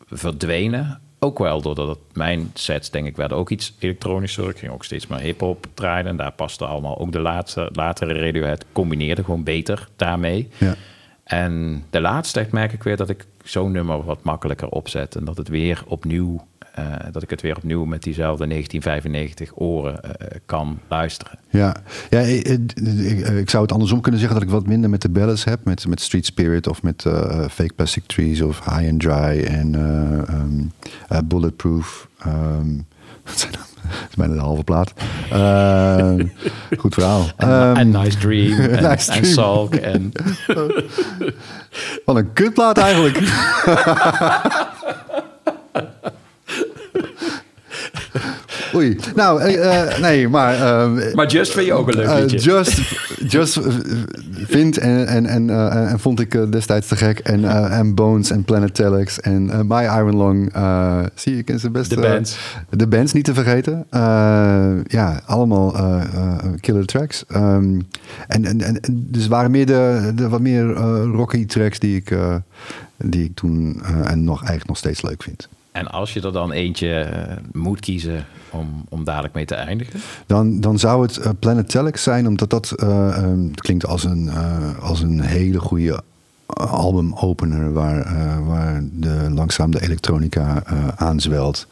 verdwenen. Ook wel doordat het, mijn sets, denk ik, werden ook iets elektronischer. Ik ging ook steeds meer hip-hop draaien. En daar paste allemaal ook de laatste, latere Radiohead. Combineerde gewoon beter daarmee. Ja. En de laatste tijd merk ik weer dat ik zo'n nummer wat makkelijker opzet. En dat het weer opnieuw, eh, dat ik het weer opnieuw met diezelfde 1995 oren eh, kan luisteren. Ja, ja ik, ik, ik zou het andersom kunnen zeggen dat ik wat minder met de ballads heb. Met, met Street Spirit of met eh, Fake Plastic Trees of High and Dry en eh, ehm, eh, Bulletproof. ehm, wat zijn dat? Dat is bijna de halve plaat. Ehm, goed verhaal. En, Nice Dream en, Nice. Salk. En, Wat een kutplaat eigenlijk. Oei. Nou, eh, eh, nee, maar... ehm, maar Just vind je ook een leuk Eh, liedje. Just, Just vindt en, en, en, en vond ik destijds te gek. En, en Bones en Planet Telex en My Iron Long. zie je, ik ken ze best. De bands. de bands niet te vergeten. Ja, allemaal killer tracks. Ehm, en, en, en, dus waren meer de, de wat meer rocky tracks die ik, die ik toen en nog, eigenlijk nog steeds leuk vind. En als je er dan eentje eh, moet kiezen om, om dadelijk mee te eindigen. Dan, dan zou het eh, Planet Telex zijn, omdat dat eh, ehm, klinkt als een, eh, als een hele goede albumopener waar, eh, waar de, langzaam de elektronica eh, aanzwelt.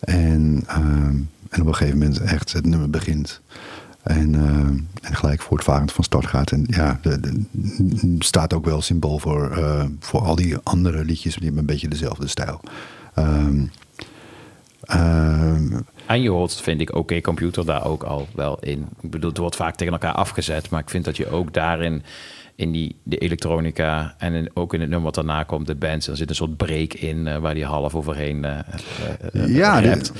En, ehm, en op een gegeven moment echt het nummer begint. En, en gelijk voortvarend van start gaat. En ja, staat ook wel symbool voor, eh, voor al die andere liedjes. Die hebben een beetje dezelfde stijl. Ehm, ehm, En je hoort, vind ik, oké computer daar ook al wel in. Ik bedoel, het wordt vaak tegen elkaar afgezet, maar ik vind dat je ook daarin in die de elektronica en in- ook in het nummer wat daarna komt, de bands, er zit een soort break in eh, waar die half overheen eh, Ja, dit-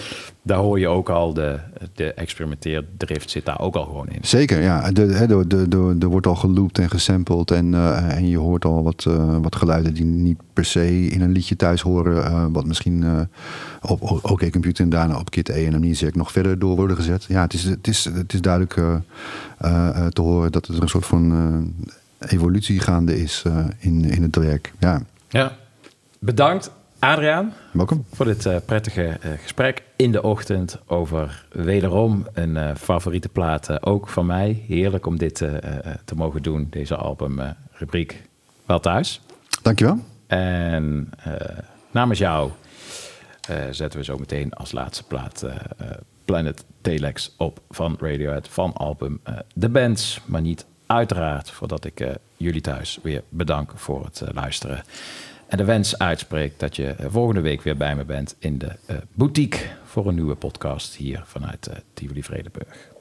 Daar hoor je ook al de, de experimenteerdrift zit daar ook al gewoon in. Zeker, ja. De, hè, de, de, de, er wordt al geloopt en gesampled. En, en je hoort al wat, wat geluiden die niet per se in een liedje thuis horen. wat misschien op OK Computer en daarna op Kit E en Amnesiac nog verder door worden gezet. Ja, het is, het is, het is duidelijk te horen dat er een soort van evolutie gaande is eh, in, in het werk. Ja. Ja. Bedankt Adriaan, Welkom. voor dit eh, prettige eh, gesprek in de ochtend over wederom een favoriete plaat. ook van mij. Heerlijk om dit te mogen doen, deze albumrubriek. Wel thuis. Dankjewel. En namens jou zetten we zo meteen als laatste plaat Planet Telex op van Radiohead van album The Bands. Maar niet uiteraard voordat ik eh, jullie thuis weer bedank voor het eh, luisteren. En de wens uitspreek dat je eh, volgende week weer bij me bent in de boutique voor een nieuwe podcast hier vanuit Tivoli Vredenburg.